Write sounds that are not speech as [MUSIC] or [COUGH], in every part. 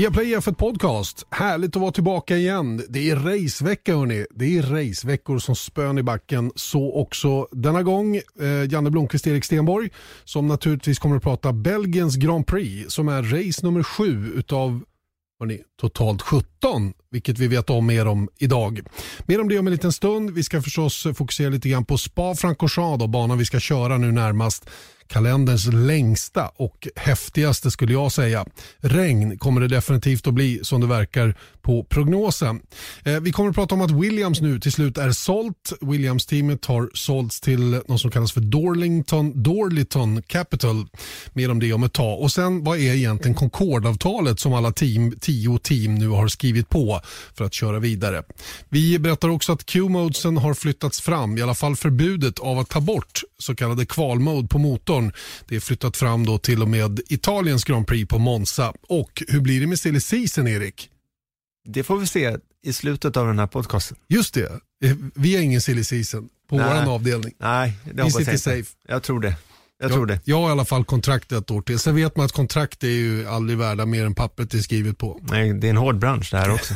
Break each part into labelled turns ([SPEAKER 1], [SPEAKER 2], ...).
[SPEAKER 1] Viaplay F1 Podcast. Härligt att vara tillbaka igen. Det är racevecka hörni. Det är raceveckor som spön i backen. Så också denna gång. Eh, Janne Blomqvist, Erik Stenborg som naturligtvis kommer att prata Belgiens Grand Prix som är race nummer sju utav hörni, totalt 17, vilket vi vet om mer om idag. Mer om det om en liten stund. Vi ska förstås fokusera lite grann på Spa-Francorchamps, banan vi ska köra nu närmast kalenderns längsta och häftigaste skulle jag säga. Regn kommer det definitivt att bli som det verkar på prognosen. Eh, vi kommer att prata om att Williams nu till slut är sålt. Williams-teamet har sålts till något som kallas för Dorlington, Dorliton Capital. Mer om det om ett tag. Och sen vad är egentligen Concorde-avtalet som alla team, tio team nu har skrivit på för att köra vidare. Vi berättar också att Q-modesen har flyttats fram, i alla fall förbudet av att ta bort så kallade kvalmode på motorn motorn. Det är flyttat fram då till och med Italiens Grand Prix på Monza. Och hur blir det med silly season, Erik?
[SPEAKER 2] Det får vi se i slutet av den här podcasten.
[SPEAKER 1] Just det. Vi har ingen silly season på vår avdelning.
[SPEAKER 2] Nej, det
[SPEAKER 1] hoppas jag safe.
[SPEAKER 2] Jag tror det. Jag,
[SPEAKER 1] jag
[SPEAKER 2] tror det.
[SPEAKER 1] Jag har i alla fall kontrakt ett år till. Sen vet man att kontrakt är ju aldrig värda mer än pappret det är skrivet på.
[SPEAKER 2] Nej, det är en hård bransch det här också.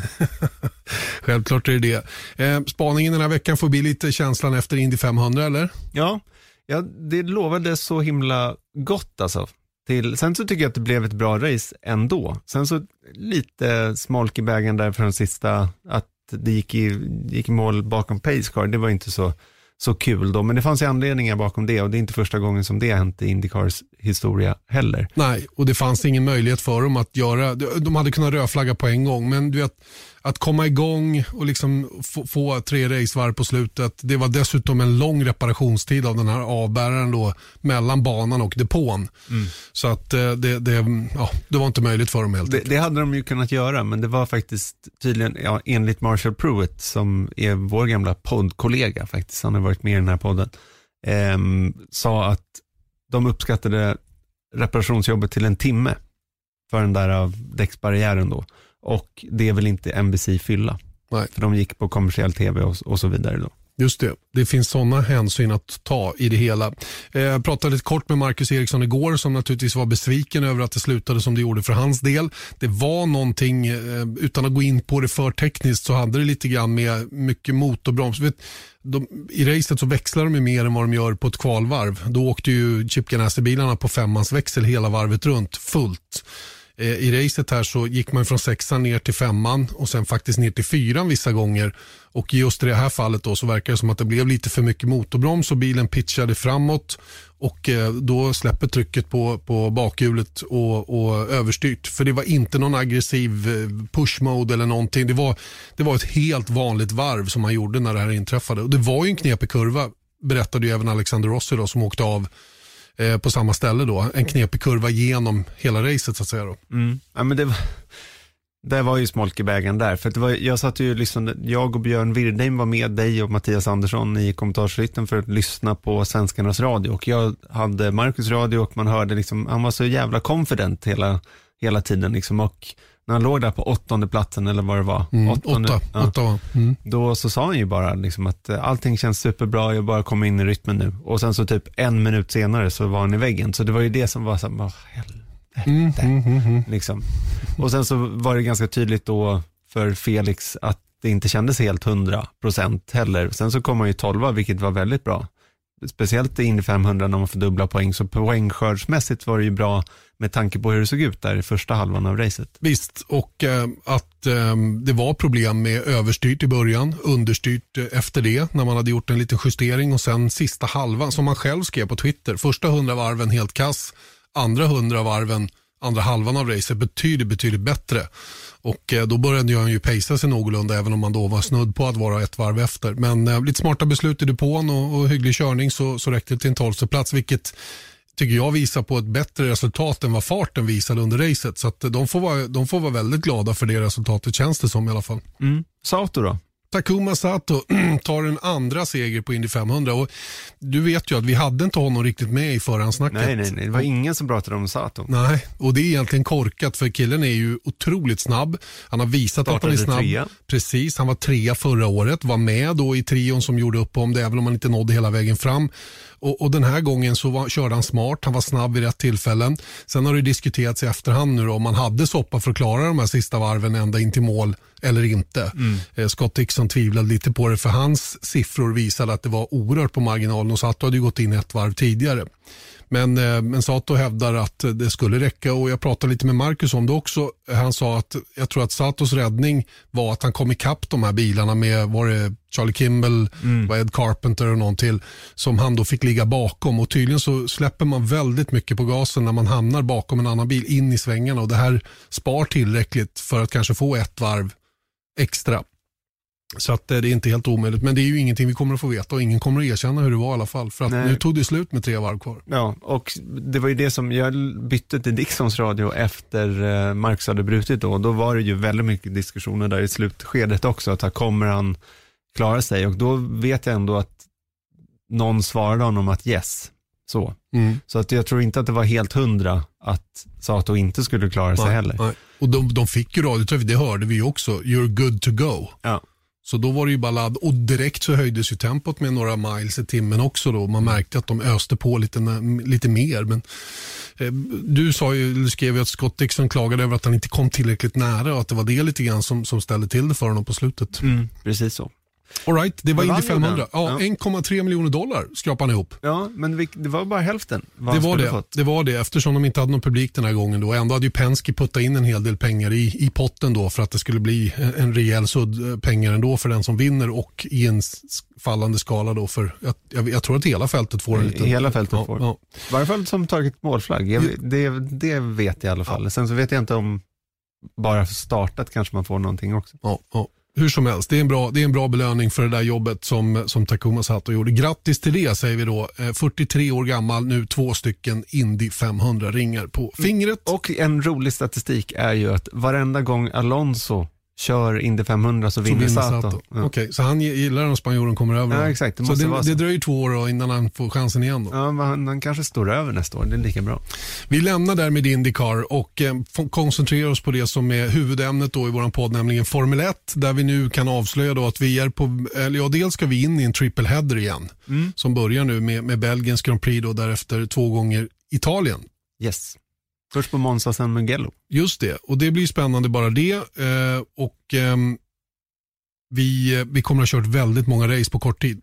[SPEAKER 2] [LAUGHS]
[SPEAKER 1] Självklart är det det. Eh, spaningen den här veckan får bli lite känslan efter Indy 500 eller?
[SPEAKER 2] Ja, Ja, det lovade så himla gott alltså. Till, sen så tycker jag att det blev ett bra race ändå. Sen så lite smolk i bägaren där för den sista, att det gick i, gick i mål bakom Pacecar, det var inte så, så kul då. Men det fanns ju anledningar bakom det och det är inte första gången som det har hänt i Indycars historia heller.
[SPEAKER 1] Nej, och det fanns ingen möjlighet för dem att göra, de hade kunnat rödflagga på en gång, men du vet, att komma igång och liksom få, få tre racevarv på slutet. Det var dessutom en lång reparationstid av den här avbäraren då, mellan banan och depån. Mm. Så att eh, det, det, ja, det var inte möjligt för dem helt
[SPEAKER 2] det, det hade de ju kunnat göra, men det var faktiskt tydligen, ja, enligt Marshall Pruitt, som är vår gamla poddkollega faktiskt, han har varit med i den här podden, eh, sa att de uppskattade reparationsjobbet till en timme för den där av däcksbarriären då. Och det vill inte NBC fylla. Nej. För de gick på kommersiell tv och, och så vidare då.
[SPEAKER 1] Just det, det finns sådana hänsyn att ta i det hela. Eh, jag pratade lite kort med Marcus Eriksson igår som naturligtvis var besviken över att det slutade som det gjorde för hans del. Det var någonting, eh, utan att gå in på det för tekniskt, så hade det lite grann med mycket motorbroms. Vet, de, I racet så växlar de ju mer än vad de gör på ett kvalvarv. Då åkte ju Chip Ganassi-bilarna på femmansväxel hela varvet runt fullt. Eh, I racet här så gick man från sexan ner till femman och sen faktiskt ner till fyran vissa gånger. Och just i det här fallet då så verkar det som att det blev lite för mycket motorbroms och bilen pitchade framåt och eh, då släpper trycket på, på bakhjulet och, och överstyrt. För det var inte någon aggressiv pushmode push mode eller någonting. Det var, det var ett helt vanligt varv som man gjorde när det här inträffade. Och det var ju en knepig kurva berättade ju även Alexander Rossi då, som åkte av eh, på samma ställe då. En knepig kurva genom hela racet så att säga. Då.
[SPEAKER 2] Mm. Ja, men det, var, det var ju smolk i bägaren där. För det var, jag satt ju lyssnade, jag och Björn Wirdheim var med dig och Mattias Andersson i kommentarsrytten för att lyssna på Svenskarnas radio. Och jag hade Marcus radio och man hörde liksom, han var så jävla confident hela, hela tiden liksom. Och när han låg där på åttonde platsen eller vad det var.
[SPEAKER 1] Mm, åttonde, åtta. Ja, åtta mm.
[SPEAKER 2] Då så sa han ju bara liksom att eh, allting känns superbra, jag bara kommer in i rytmen nu. Och sen så typ en minut senare så var han i väggen. Så det var ju det som var så här, helvete. Mm, mm, mm, liksom. Och sen så var det ganska tydligt då för Felix att det inte kändes helt hundra procent heller. Sen så kom han ju tolva, vilket var väldigt bra speciellt i Indy 500 när man får dubbla poäng, så poängskördsmässigt var det ju bra med tanke på hur det såg ut där i första halvan av racet.
[SPEAKER 1] Visst, och eh, att eh, det var problem med överstyrt i början, understyrt eh, efter det när man hade gjort en liten justering och sen sista halvan som man själv skrev på Twitter. Första hundra varven helt kass, andra hundra varven, andra halvan av racet betydligt, betydligt bättre. Och eh, då började han ju pacea sig någorlunda även om man då var snudd på att vara ett varv efter. Men eh, lite smarta beslut i depån och, och hygglig körning så, så räckte det till en tolfteplats, vilket tycker jag visar på ett bättre resultat än vad farten visade under racet. Så att de, får vara, de får vara väldigt glada för det resultatet känns det som i alla fall.
[SPEAKER 2] Mm. Sato då?
[SPEAKER 1] Takuma Sato [CLEARS THROAT] tar en andra seger på Indy 500 och du vet ju att vi hade inte honom riktigt med i förhandsnacket.
[SPEAKER 2] Nej, nej, nej, det var ingen som pratade om Sato.
[SPEAKER 1] Nej, och det är egentligen korkat för killen är ju otroligt snabb. Han har visat att han är snabb.
[SPEAKER 2] Trea.
[SPEAKER 1] Precis, han var trea förra året, var med då i trion som gjorde upp om det även om han inte nådde hela vägen fram. Och, och den här gången så var, körde han smart, han var snabb vid rätt tillfällen. Sen har det diskuterats i efterhand nu då, om han hade soppa för att klara de här sista varven ända in till mål eller inte. Mm. Scott Dixon tvivlade lite på det för hans siffror visade att det var oerhört på marginalen och Sato hade ju gått in ett varv tidigare. Men, eh, men Sato hävdar att det skulle räcka och jag pratade lite med Marcus om det också. Han sa att jag tror att Satos räddning var att han kom ikapp de här bilarna med var det Charlie Kimball, mm. Ed Carpenter och någon till som han då fick ligga bakom och tydligen så släpper man väldigt mycket på gasen när man hamnar bakom en annan bil in i svängarna och det här spar tillräckligt för att kanske få ett varv extra. Så att eh, det är inte helt omöjligt. Men det är ju ingenting vi kommer att få veta och ingen kommer att erkänna hur det var i alla fall. För att nu tog det slut med tre varv kvar.
[SPEAKER 2] Ja, och det var ju det som, jag bytte till Dixons radio efter eh, Marcus hade brutit då. Då var det ju väldigt mycket diskussioner där i slutskedet också. Att kommer han klara sig? Och då vet jag ändå att någon svarade honom att yes. Så. Mm. så att jag tror inte att det var helt hundra att Sato inte skulle klara sig
[SPEAKER 1] nej,
[SPEAKER 2] heller.
[SPEAKER 1] Nej. Och de, de fick ju radiotrafik, det hörde vi också. You're good to go.
[SPEAKER 2] Ja.
[SPEAKER 1] Så då var det ju ballad och direkt så höjdes ju tempot med några miles i timmen också då. Man märkte att de öste på lite, lite mer. Men, eh, du sa ju, du skrev ju att Scott Dixon klagade över att han inte kom tillräckligt nära och att det var det lite grann som, som ställde till det för honom på slutet.
[SPEAKER 2] Mm, precis så.
[SPEAKER 1] All right, det var Indy 500. Ja, ja. 1,3 miljoner dollar skrapade han ihop.
[SPEAKER 2] Ja, men det var bara hälften.
[SPEAKER 1] Det var det. det var det, eftersom de inte hade någon publik den här gången. Då. Ändå hade ju Penske puttat in en hel del pengar i, i potten då för att det skulle bli en rejäl sudd eh, pengar ändå för den som vinner och i en fallande skala då för, jag, jag, jag tror att hela fältet får en liten...
[SPEAKER 2] Hela fältet ja, får. Ja. Varje fall som tagit målflagg. Jag, det, det vet jag i alla fall. Sen så vet jag inte om bara startat kanske man får någonting också.
[SPEAKER 1] Ja, ja hur som helst, det är en bra, det är en bra belöning för det där jobbet som, som Takuma Sato gjorde. Grattis till det säger vi då. Eh, 43 år gammal, nu två stycken Indy 500 ringar på fingret.
[SPEAKER 2] Mm, och en rolig statistik är ju att varenda gång Alonso kör Indy 500 så vinner, så Sato. Sato.
[SPEAKER 1] Ja. Okej, så han gillar när spanjoren kommer över?
[SPEAKER 2] Ja, exakt.
[SPEAKER 1] Det så det, det dröjer två år innan han får chansen igen? Då.
[SPEAKER 2] Ja, han, han, kanske står över nästa år. Det är lika bra.
[SPEAKER 1] Vi lämnar där med Indycar och eh, koncentrerar oss på det som är huvudämnet då i vår podd, nämligen Formel 1, där vi nu kan avslöja då att vi är på, eller ja, dels ska vi in i en triple header igen, mm. som börjar nu med, med Belgiens Grand Prix och därefter två gånger Italien.
[SPEAKER 2] Yes. Först på Monza, sen Mugello.
[SPEAKER 1] Just det, och det blir spännande bara det. Eh, och eh, vi, vi kommer att ha kört väldigt många race på kort tid.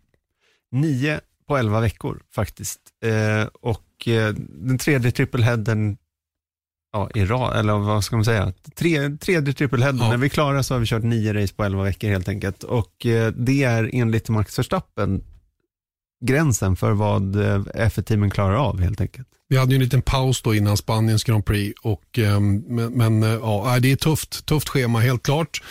[SPEAKER 2] Nio på elva veckor faktiskt. Eh, och eh, den tredje trippelheaden ja, i rad, eller vad ska man säga, Tre, tredje trippelheaden. Ja. När vi är klara så har vi kört nio race på elva veckor helt enkelt. Och det är enligt Max Verstappen gränsen för vad eh, F1-teamen klarar av helt enkelt.
[SPEAKER 1] Vi hade ju en liten paus då innan Spaniens Grand Prix och, ehm, men, men eh, ja, det är tufft, tufft schema helt klart.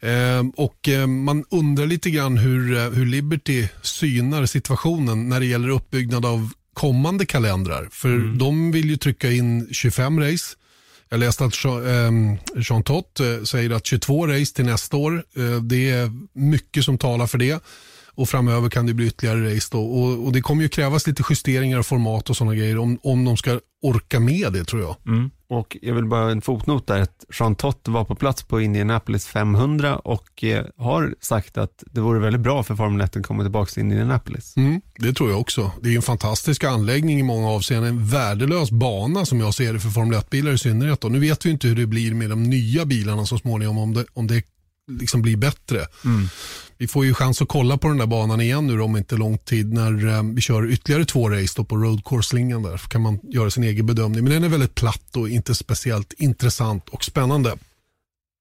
[SPEAKER 1] Ehm, och eh, man undrar lite grann hur, hur Liberty synar situationen när det gäller uppbyggnad av kommande kalendrar. För mm. de vill ju trycka in 25 race. Jag läste att Jean, Jean Tott säger att 22 race till nästa år. Det är mycket som talar för det och framöver kan det bli ytterligare race då. Och, och det kommer ju krävas lite justeringar av format och sådana grejer om, om de ska orka med det tror jag.
[SPEAKER 2] Mm. Och jag vill bara en fotnot där att Jean Tott var på plats på Indianapolis 500 och eh, har sagt att det vore väldigt bra för Formel 1 att komma tillbaka till Indianapolis.
[SPEAKER 1] Mm, det tror jag också. Det är en fantastisk anläggning i många avseenden. En värdelös bana som jag ser det för Formel 1-bilar i synnerhet. Och nu vet vi inte hur det blir med de nya bilarna så småningom om det, om det liksom blir bättre. Mm. Vi får ju chans att kolla på den där banan igen nu om inte lång tid när eh, vi kör ytterligare två race då på Road course slingan där. kan man göra sin egen bedömning. Men den är väldigt platt och inte speciellt intressant och spännande.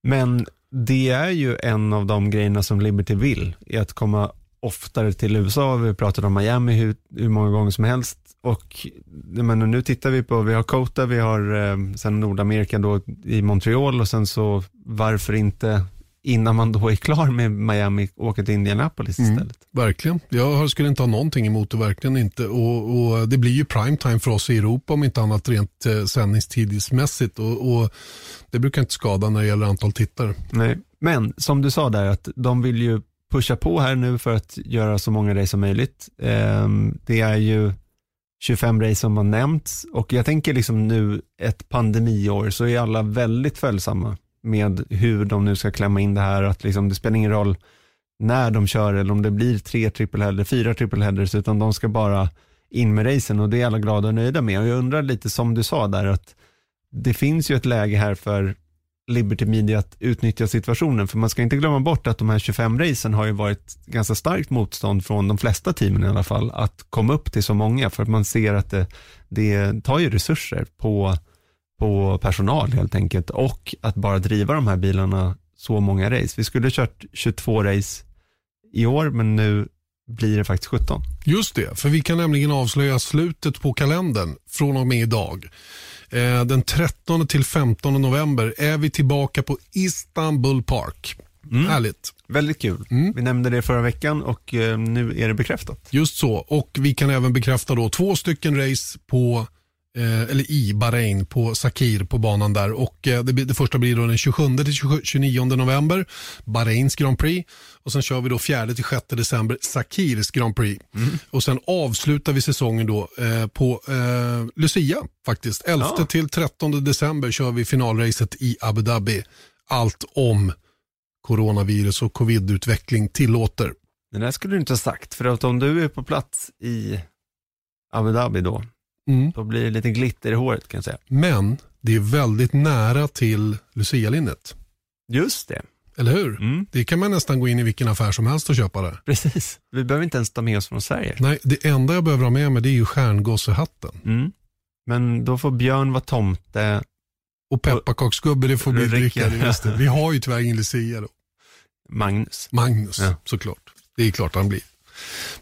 [SPEAKER 2] Men det är ju en av de grejerna som Liberty vill, är att komma oftare till USA. Vi har pratat om Miami hur, hur många gånger som helst. Och men nu tittar vi på, vi har Kota, vi har eh, sen Nordamerika då i Montreal och sen så varför inte innan man då är klar med Miami åka till Indianapolis mm, istället.
[SPEAKER 1] Verkligen. Jag skulle inte ha någonting emot det, verkligen inte. Och, och det blir ju primetime för oss i Europa om inte annat rent eh, sändningstidsmässigt. Och, och, det brukar inte skada när det gäller antal tittare.
[SPEAKER 2] Nej, men som du sa där att de vill ju pusha på här nu för att göra så många race som möjligt. Ehm, det är ju 25 race som har nämnts och jag tänker liksom nu ett pandemiår så är alla väldigt följsamma med hur de nu ska klämma in det här. Att liksom, det spelar ingen roll när de kör eller om det blir tre trippelheader, fyra trippelheaders utan de ska bara in med racen och det är alla glada och nöjda med. Och jag undrar lite som du sa där att det finns ju ett läge här för Liberty Media att utnyttja situationen. För man ska inte glömma bort att de här 25 racen har ju varit ganska starkt motstånd från de flesta teamen i alla fall att komma upp till så många för att man ser att det, det tar ju resurser på, på personal helt enkelt och att bara driva de här bilarna så många race. Vi skulle ha kört 22 race i år men nu blir det faktiskt 17.
[SPEAKER 1] Just det, för vi kan nämligen avslöja slutet på kalendern från och med idag. Eh, den 13 till 15 november är vi tillbaka på Istanbul Park. Mm. Härligt.
[SPEAKER 2] Väldigt kul. Mm. Vi nämnde det förra veckan och eh, nu är det bekräftat.
[SPEAKER 1] Just så. Och vi kan även bekräfta då två stycken race på eller i Bahrain på Sakir på banan där. Och eh, det, det, första blir då den 27 till 29 november, Bahrains Grand Prix. Och sen kör vi då 4 till 6 december, Sakirs Grand Prix. Mm. Och sen avslutar vi säsongen då eh, på eh, Lucia faktiskt. 11 ja. till 13 december kör vi finalracet i Abu Dhabi. Allt om coronavirus och covidutveckling tillåter.
[SPEAKER 2] Det där skulle du inte ha sagt, för att om du är på plats i Abu Dhabi då, Mm. Då blir det lite glitter i håret kan jag säga.
[SPEAKER 1] Men det är väldigt nära till Lucia-linnet.
[SPEAKER 2] Just det.
[SPEAKER 1] Eller hur? Mm. Det kan man nästan gå in i vilken affär som helst och köpa det.
[SPEAKER 2] Precis. Vi behöver inte ens ta med oss från Sverige.
[SPEAKER 1] Nej, det enda jag behöver ha med mig det är ju stjärngossehatten.
[SPEAKER 2] Mm. Men då får Björn vara tomte.
[SPEAKER 1] Och pepparkaksgubbe, det får bli drickare. Vi har ju tyvärr ingen Lucia då.
[SPEAKER 2] Magnus.
[SPEAKER 1] Magnus, ja. såklart. Det är klart han blir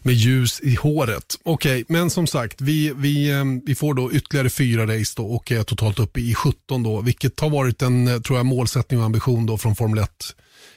[SPEAKER 1] med ljus i håret. Okej, okay, men som sagt, vi, vi, ehm, vi får då ytterligare fyra race då och är totalt uppe i 17 då, vilket har varit en eh, tror jag, målsättning och ambition då från Formel 1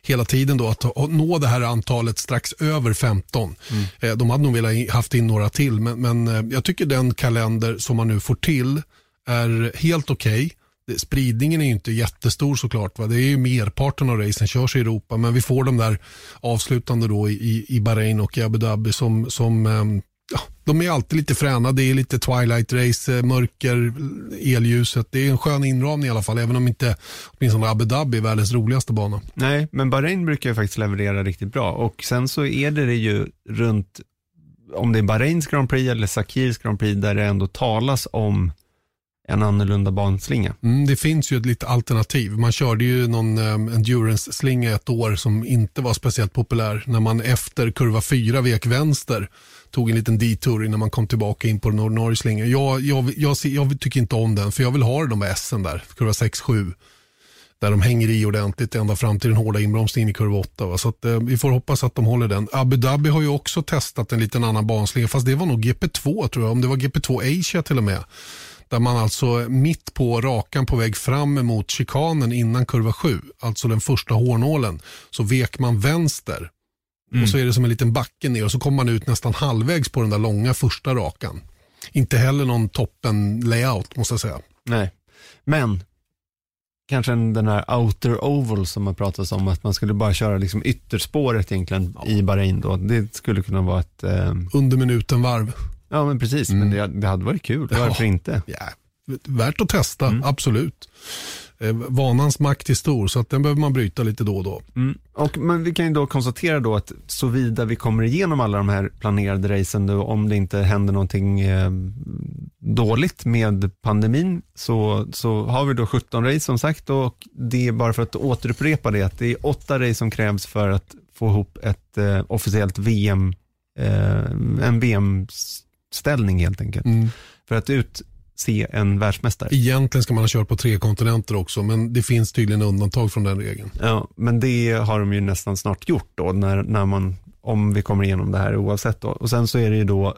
[SPEAKER 1] hela tiden då att nå det här antalet strax över 15. Mm. Eh, de hade nog velat haft in några till, men, men eh, jag tycker den kalender som man nu får till är helt okej. Okay spridningen är ju inte jättestor såklart. Va? Det är ju merparten av racen körs i Europa, men vi får de där avslutande då i, i Bahrain och i Abu Dhabi som, som ehm, ja, de är alltid lite fräna. Det är lite twilight race, eh, mörker, elljuset. Det är en skön inramning i alla fall, även om inte åtminstone Abu Dhabi är världens roligaste bana.
[SPEAKER 2] Nej, men Bahrain brukar ju faktiskt leverera riktigt bra och sen så är det ju runt, om det är Bahrains Grand Prix eller Sakirs Grand Prix, där det ändå talas om en annorlunda banslinga.
[SPEAKER 1] Mm, det finns ju ett litet alternativ. Man körde ju någon um, endurance-slinga ett år som inte var speciellt populär. När man efter kurva 4 vek vänster tog en liten detour innan man kom tillbaka in på den ordinarie slingan. Jag, jag, jag, jag, tycker inte om den för jag vill ha de där S'en där, kurva 6-7. Där de hänger i ordentligt ända fram till den hårda inbromsningen i kurva 8. Va? Så att, eh, vi får hoppas att de håller den. Abu Dhabi har ju också testat en liten annan banslinga fast det var nog GP2 tror jag. Om det var GP2 Asia till och med där man alltså mitt på rakan på väg fram emot chikanen innan kurva 7, alltså den första hårnålen, så vek man vänster. Mm. Och så är det som en liten backe ner och så kommer man ut nästan halvvägs på den där långa första rakan. Inte heller någon toppen layout måste jag säga.
[SPEAKER 2] Nej, men kanske den här outer oval som man pratat om, att man skulle bara köra liksom ytterspåret egentligen ja. i Bahrain då. Det skulle kunna vara ett... Eh...
[SPEAKER 1] Under minuten varv.
[SPEAKER 2] Ja, men precis. Mm. Men det, det, hade varit kul. Varför ja. inte?
[SPEAKER 1] Ja. Värt att testa, mm. absolut. Eh, vanans makt är stor, så att den behöver man bryta lite då och då.
[SPEAKER 2] Mm. Och, men vi kan ju då konstatera då att såvida vi kommer igenom alla de här planerade racen, då, om det inte händer någonting eh, dåligt med pandemin, så, så har vi då 17 race som sagt och det är bara för att återupprepa det, att det är åtta race som krävs för att få ihop ett eh, officiellt VM, eh, en VM ställning helt enkelt. Mm. För att utse en världsmästare.
[SPEAKER 1] Egentligen ska man ha kört på tre kontinenter också, men det finns tydligen undantag från den regeln.
[SPEAKER 2] Ja, men det har de ju nästan snart gjort då, när, när man, om vi kommer igenom det här oavsett. Då. Och sen så är det ju då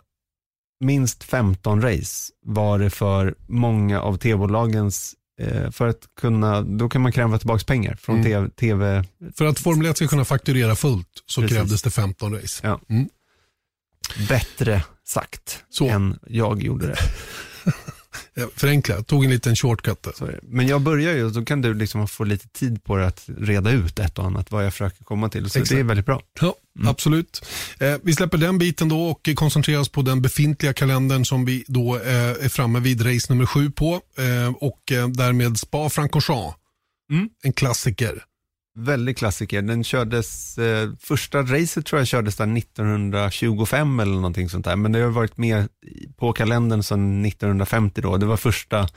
[SPEAKER 2] minst 15 race var det för många av tv-bolagens eh, för att kunna, då kan man kräva tillbaka pengar från mm. TV, TV.
[SPEAKER 1] För att Formel 1 ska kunna fakturera fullt så Precis. krävdes det 15 race.
[SPEAKER 2] Ja. Mm. Bättre sagt så. än jag gjorde det. [LAUGHS]
[SPEAKER 1] Jag förenklar, tog en liten shortcut. där.
[SPEAKER 2] Men jag börjar ju, då kan du liksom få lite tid på dig att reda ut ett och annat, vad jag försöker komma till. Så
[SPEAKER 1] Exakt.
[SPEAKER 2] det är väldigt bra.
[SPEAKER 1] Ja, absolut. Eh, vi släpper den biten då och koncentrerar oss på den befintliga kalendern som vi då eh, är framme vid race nummer sju på. Eh, och eh, därmed Spa-Francorchamps.
[SPEAKER 2] Mm.
[SPEAKER 1] En klassiker.
[SPEAKER 2] Väldigt klassiker. Den kördes, eh, första racet tror jag kördes där 1925 eller någonting sånt där. Men det har varit med på kalendern sedan 1950 då. Det var första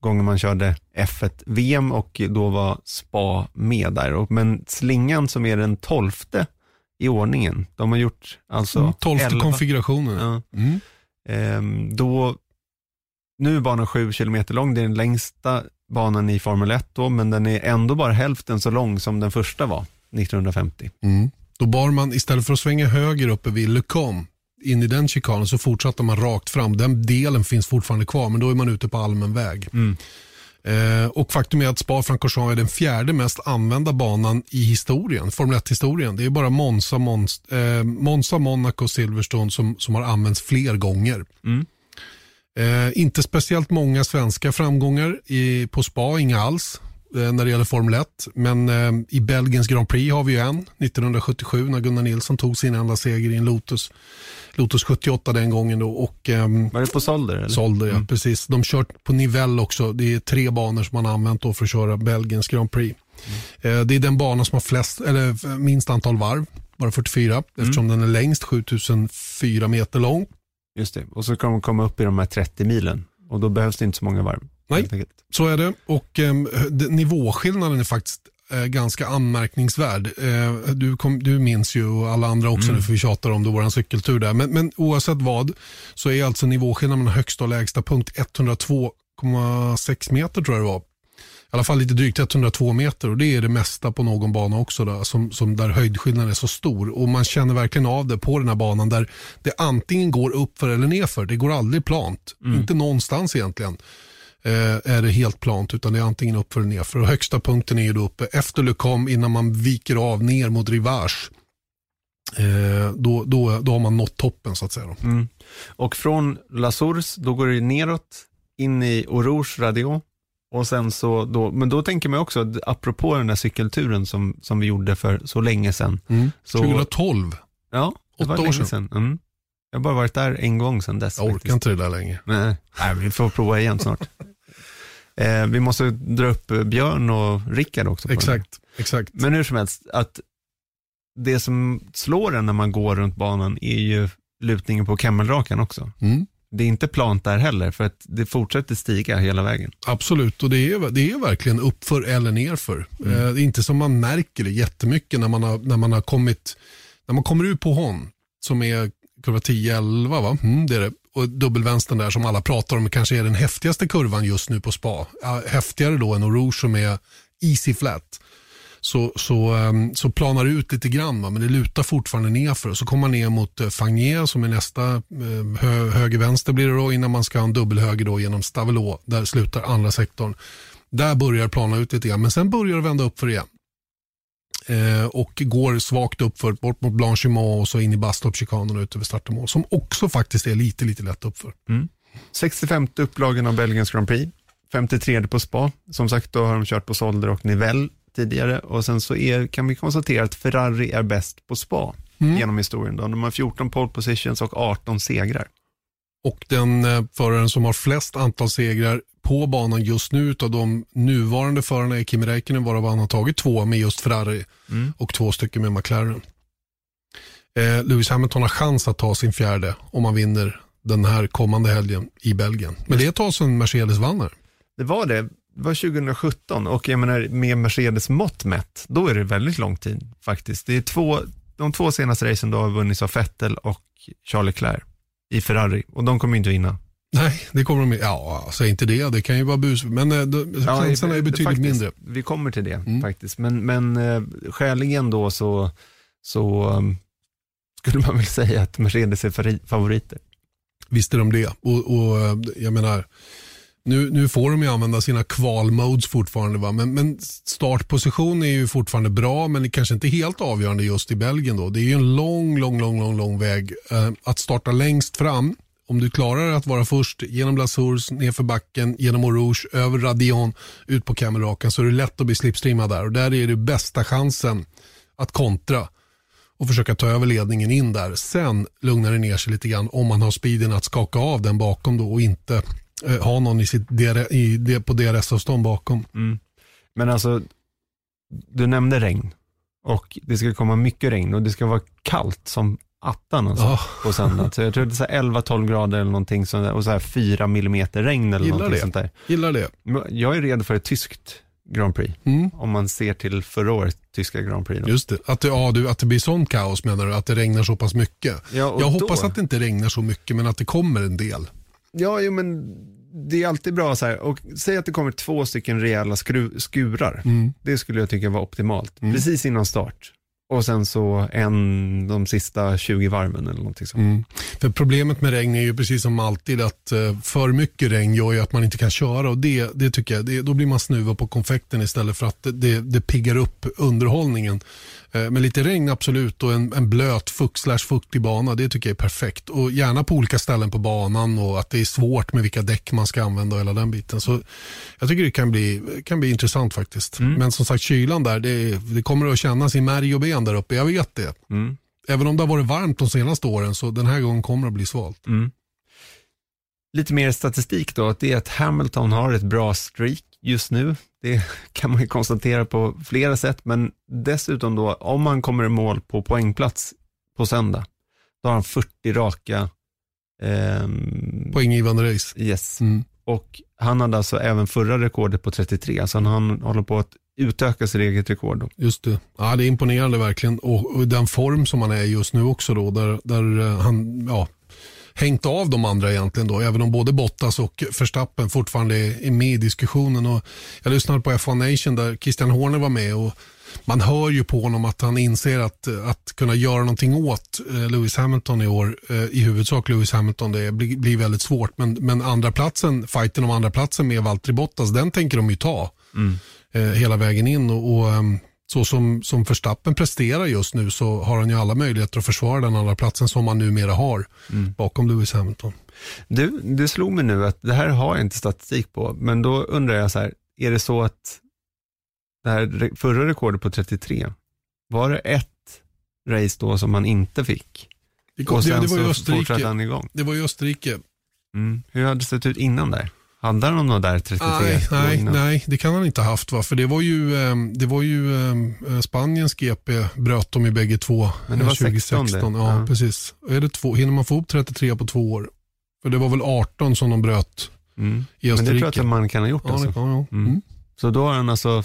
[SPEAKER 2] gången man körde F1-VM och då var Spa med där. Men slingan som är den tolfte i ordningen, de har gjort alltså
[SPEAKER 1] Mm, Tolfte
[SPEAKER 2] 11
[SPEAKER 1] konfigurationen.
[SPEAKER 2] Ja.
[SPEAKER 1] Mm.
[SPEAKER 2] Ehm, då, nu är banan 7 kilometer lång, det är den längsta banan i Formel 1 då, men den är ändå bara hälften så lång som den första var 1950.
[SPEAKER 1] Mm. Då bar man, istället för att svänga höger uppe vid Le Com, in i den chikanen så fortsatte man rakt fram. Den delen finns fortfarande kvar, men då är man ute på allmän väg. Eh, och faktum är att Spa-Francorchamps är den fjärde mest använda banan i historien, Formel 1-historien. Det är bara Monza, Mons, eh, Monza Monaco och Silverstone som, som har använts fler gånger.
[SPEAKER 2] Mm.
[SPEAKER 1] Eh, inte speciellt många svenska framgångar i, på Spa, inga alls eh, när det gäller Formel 1. Men eh, i Belgiens Grand Prix har vi ju en, 1977 när Gunnar Nilsson tog sin enda seger i en Lotus. Lotus 78 den gången då och ehm,
[SPEAKER 2] Var det på Solder? Eller?
[SPEAKER 1] sålde, ja,
[SPEAKER 2] Mm.
[SPEAKER 1] precis. De kört på Nivelle också. Det är tre banor som man har använt då för att köra Belgiens Grand Prix.
[SPEAKER 2] Mm.
[SPEAKER 1] Eh, det är den bana som har flest, eller minst antal varv, bara 44, eftersom den är längst 7004 meter lång.
[SPEAKER 2] Just det, och så kan de komma upp i de här 30 milen och då behövs det inte så många varv.
[SPEAKER 1] Nej. Så är det och eh, nivåskillnaden är faktiskt eh, ganska anmärkningsvärd. Eh, du, kom, du minns ju och alla andra också nu för vi tjatar om det, våran cykeltur där. Men, men oavsett vad så är alltså nivåskillnaden mellan högsta och lägsta punkt 102,6 meter tror jag det var. I alla fall lite drygt 102 meter och det är det mesta på någon bana också där, som, som där höjdskillnaden är så stor. Och man känner verkligen av det på den här banan där det antingen går uppför eller nerför. Det går aldrig plant. Inte någonstans egentligen eh, är det helt plant utan det är antingen uppför eller nerför. Och högsta punkten är ju då uppe efter Le Com innan man viker av ner mot Rivage. Eh, då, då, då har man nått toppen så att säga.
[SPEAKER 2] Mm. Och från La Source, då går det neråt in i Orouge Radio. Och sen så då, men då tänker man också, att apropå den där cykelturen som, som vi gjorde för så länge sedan. Så,
[SPEAKER 1] 2012,
[SPEAKER 2] Ja, det
[SPEAKER 1] Åtta
[SPEAKER 2] var
[SPEAKER 1] år
[SPEAKER 2] länge
[SPEAKER 1] sedan.
[SPEAKER 2] sedan. Mm. Jag har bara varit där en gång sedan dess.
[SPEAKER 1] jag orkar
[SPEAKER 2] faktiskt.
[SPEAKER 1] inte det där längre.
[SPEAKER 2] Nej, nej, vi får prova igen snart. [LAUGHS] eh, vi måste dra upp eh, Björn och Rickard också.
[SPEAKER 1] Exakt, exakt.
[SPEAKER 2] Men hur som helst, att det som slår en när man går runt banan är ju lutningen på Kemmelrakan också.
[SPEAKER 1] Mm.
[SPEAKER 2] Det är inte plant där heller, för att det fortsätter stiga hela vägen.
[SPEAKER 1] Absolut, och det är, det är verkligen uppför eller nerför.
[SPEAKER 2] Mm.
[SPEAKER 1] Eh, det är inte som man märker det jättemycket när man har, när man har kommit, när man kommer ut på Hon, som är kurva 10-11 va? Mm, det är det. Och dubbelvänstern där som alla pratar om kanske är den häftigaste kurvan just nu på spa. Häftigare då än Rouge som är easy flat. Så, så, ehm, så planar det ut lite grann va? men det lutar fortfarande nerför. Så kommer man ner mot eh, Fagné som är nästa ehm, hö, höger-vänster blir det då innan man ska ha en dubbelhöger då genom Stavelå. Där slutar andra sektorn. Där börjar det plana ut lite grann men sen börjar det vända upp för igen. Eh, och går svagt uppför bort mot Blanchimont och så in i Bastorp-chikanen och ut över start. Som också faktiskt är lite, lite lätt uppför. Mm.
[SPEAKER 2] 65 upplagan av Belgiens Grand Prix, 53 på spa. Som sagt, då har de kört på Solder och Nivelle tidigare och sen så är, kan vi konstatera att Ferrari är bäst på spa genom historien. Då. De har 14 pole positions och 18 segrar.
[SPEAKER 1] Och den eh, föraren som har flest antal segrar på banan just nu av de nuvarande förarna är Kimi Räikkönen varav han har tagit två med just Ferrari och två stycken med McLaren. Eh, Lewis Hamilton har chans att ta sin fjärde om han vinner den här kommande helgen i Belgien. Men det är ett tag sedan Mercedes vann här.
[SPEAKER 2] Det var det. Det var 2017 och jag menar med Mercedes mått mätt, då är det väldigt lång tid faktiskt. Det är två, de två senaste racen då har vunnits av Vettel och Charles Leclerc i Ferrari och de kommer inte vinna.
[SPEAKER 1] Nej, det kommer de Ja, säg inte det. Det kan ju vara bus. Men eh, chanserna är betydligt
[SPEAKER 2] faktiskt,
[SPEAKER 1] mindre.
[SPEAKER 2] Vi kommer till det
[SPEAKER 1] Mm.
[SPEAKER 2] faktiskt. Men, men eh, skäligen då så, så um, skulle man väl säga att Mercedes är favoriter.
[SPEAKER 1] Visst är de det. Och, och eh, jag menar, nu, nu får de ju använda sina kvalmodes fortfarande. Va? Men, men startposition är ju fortfarande bra, men det kanske inte helt avgörande just i Belgien. Då. Det är ju en lång, lång, lång, lång, lång väg. Eh, att starta längst fram om du klarar att vara först genom Lasurs, nerför backen, genom Eau över Radion, ut på Camelraken så är det lätt att bli slipstreamad där och där är det bästa chansen att kontra och försöka ta över ledningen in där. Sen lugnar det ner sig lite grann om man har speeden att skaka av den bakom då och inte eh, ha någon i sitt DR, i, på DRS-avstånd bakom.
[SPEAKER 2] Mm. Men alltså, du nämnde regn och det ska komma mycket regn och det ska vara kallt som attan alltså,
[SPEAKER 1] Ja.
[SPEAKER 2] på söndag. Så jag tror det är så här 11-12 grader eller någonting sånt och så här 4 millimeter regn eller
[SPEAKER 1] Gillar
[SPEAKER 2] någonting
[SPEAKER 1] det.
[SPEAKER 2] sånt där.
[SPEAKER 1] Gillar det.
[SPEAKER 2] Jag är redo för ett tyskt Grand Prix,
[SPEAKER 1] Mm.
[SPEAKER 2] om man ser till förra årets tyska Grand Prix. Då.
[SPEAKER 1] Just det. Att det, ja, du, att det blir sån kaos menar du? Att det regnar så pass mycket?
[SPEAKER 2] Ja,
[SPEAKER 1] Jag
[SPEAKER 2] då-
[SPEAKER 1] hoppas att det inte regnar så mycket men att det kommer en del.
[SPEAKER 2] Ja, jo, men det är alltid bra så här, och säg att det kommer två stycken rejäla skru, skurar.
[SPEAKER 1] Mm.
[SPEAKER 2] Det skulle jag tycka var optimalt, precis innan start. Och sen så en de sista 20 varven eller någonting sånt.
[SPEAKER 1] Mm. För problemet med regn är ju precis som alltid att eh, för mycket regn gör ju att man inte kan köra och det, det tycker jag, det, då blir man snuvad på konfekten istället för att det, det, det piggar upp underhållningen. Eh, men lite regn absolut och en, en blöt fukt slash fuktig bana, det tycker jag är perfekt. Och gärna på olika ställen på banan och att det är svårt med vilka däck man ska använda och hela den biten. Så jag tycker det kan bli, kan bli intressant faktiskt. Men som sagt kylan där, det, det kommer att kännas i märg och ben där uppe, jag vet det.
[SPEAKER 2] Mm.
[SPEAKER 1] Även om det har varit varmt de senaste åren så den här gången kommer det att bli svalt.
[SPEAKER 2] Mm. Lite mer statistik då, att det är att Hamilton har ett bra streak just nu. Det [LAUGHS] kan man ju konstatera på flera sätt, men dessutom då, om man kommer i mål på poängplats på söndag, då har han 40 raka ehm,
[SPEAKER 1] Poänggivande race.
[SPEAKER 2] Yes.
[SPEAKER 1] Mm.
[SPEAKER 2] Och han hade alltså även förra rekordet på 33, så han håller på att utöka sitt eget rekord. Då.
[SPEAKER 1] Just det. Ja, det är imponerande verkligen. Och, och den form som han är just nu också då, där, där eh, han ja, hängt av de andra egentligen då, även om både Bottas och Verstappen fortfarande är, med i diskussionen. Och jag lyssnade på F1 Nation där Christian Horner var med och man hör ju på honom att han inser att, att kunna göra någonting åt eh, Lewis Hamilton i år, eh, i huvudsak Lewis Hamilton, det blir, blir väldigt svårt. Men, men andra platsen, fighten om andra platsen med Valtteri Bottas, den tänker de ju ta eh, hela vägen in. Och, och ehm, så som, som Verstappen presterar just nu så har han ju alla möjligheter att försvara den andra platsen som han numera har bakom Lewis Hamilton.
[SPEAKER 2] Du, det slog mig nu att det här har jag inte statistik på, men då undrar jag så här, är det så att det här förra rekordet på 33, var det ett race då som han inte fick?
[SPEAKER 1] Det, kom,
[SPEAKER 2] Och
[SPEAKER 1] det,
[SPEAKER 2] sen
[SPEAKER 1] det var ju
[SPEAKER 2] så fortsatte han igång.
[SPEAKER 1] Det var ju Österrike.
[SPEAKER 2] Mm. Hur hade det sett ut innan där? Hade han någon där 33
[SPEAKER 1] Nej, nej, nej, det kan han inte ha haft. Va? För det var ju, ehm, det var ju ehm, eh, Spaniens GP bröt de i bägge två
[SPEAKER 2] Men det var
[SPEAKER 1] eh, 2016.
[SPEAKER 2] 16 det.
[SPEAKER 1] Ja,
[SPEAKER 2] Ja.
[SPEAKER 1] precis. Är det två, hinner man få upp 33 på två år? För det var väl 18 som de bröt
[SPEAKER 2] Mm.
[SPEAKER 1] i
[SPEAKER 2] Men det
[SPEAKER 1] Österrike.
[SPEAKER 2] tror jag att man kan ha gjort
[SPEAKER 1] ja,
[SPEAKER 2] alltså.
[SPEAKER 1] det kan, ja.
[SPEAKER 2] Mm.
[SPEAKER 1] Mm.
[SPEAKER 2] Så då har han alltså,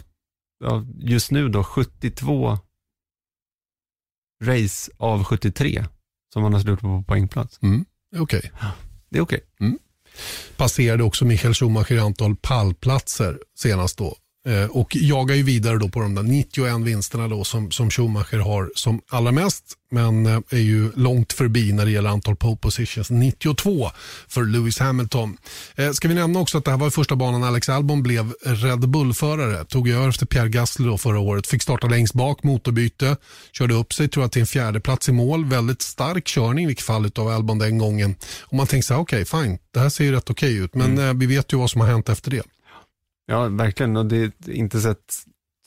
[SPEAKER 2] just nu då 72 race av 73 som han har slutat på poängplats.
[SPEAKER 1] Mm. Okej.
[SPEAKER 2] Det är okej
[SPEAKER 1] passerade också Michael Schumacher i antal pallplatser senast då. Eh, och jagar ju vidare då på de där 91 vinsterna då som, som Schumacher har som allra mest. Men eh, är ju långt förbi när det gäller antal pole positions. 92 för Lewis Hamilton. Eh, ska vi nämna också att det här var första banan Alex Albon blev Red Bull-förare. Tog över efter Pierre Gasly då förra året. Fick starta längst bak, motorbyte. Körde upp sig tror jag till en fjärde plats i mål. Väldigt stark körning i vilket fall av Albon den gången. Och man tänker så här, okej fine, det här ser ju rätt okej ut. Men eh, vi vet ju vad som har hänt efter det.
[SPEAKER 2] Ja, verkligen. Och det är inte sett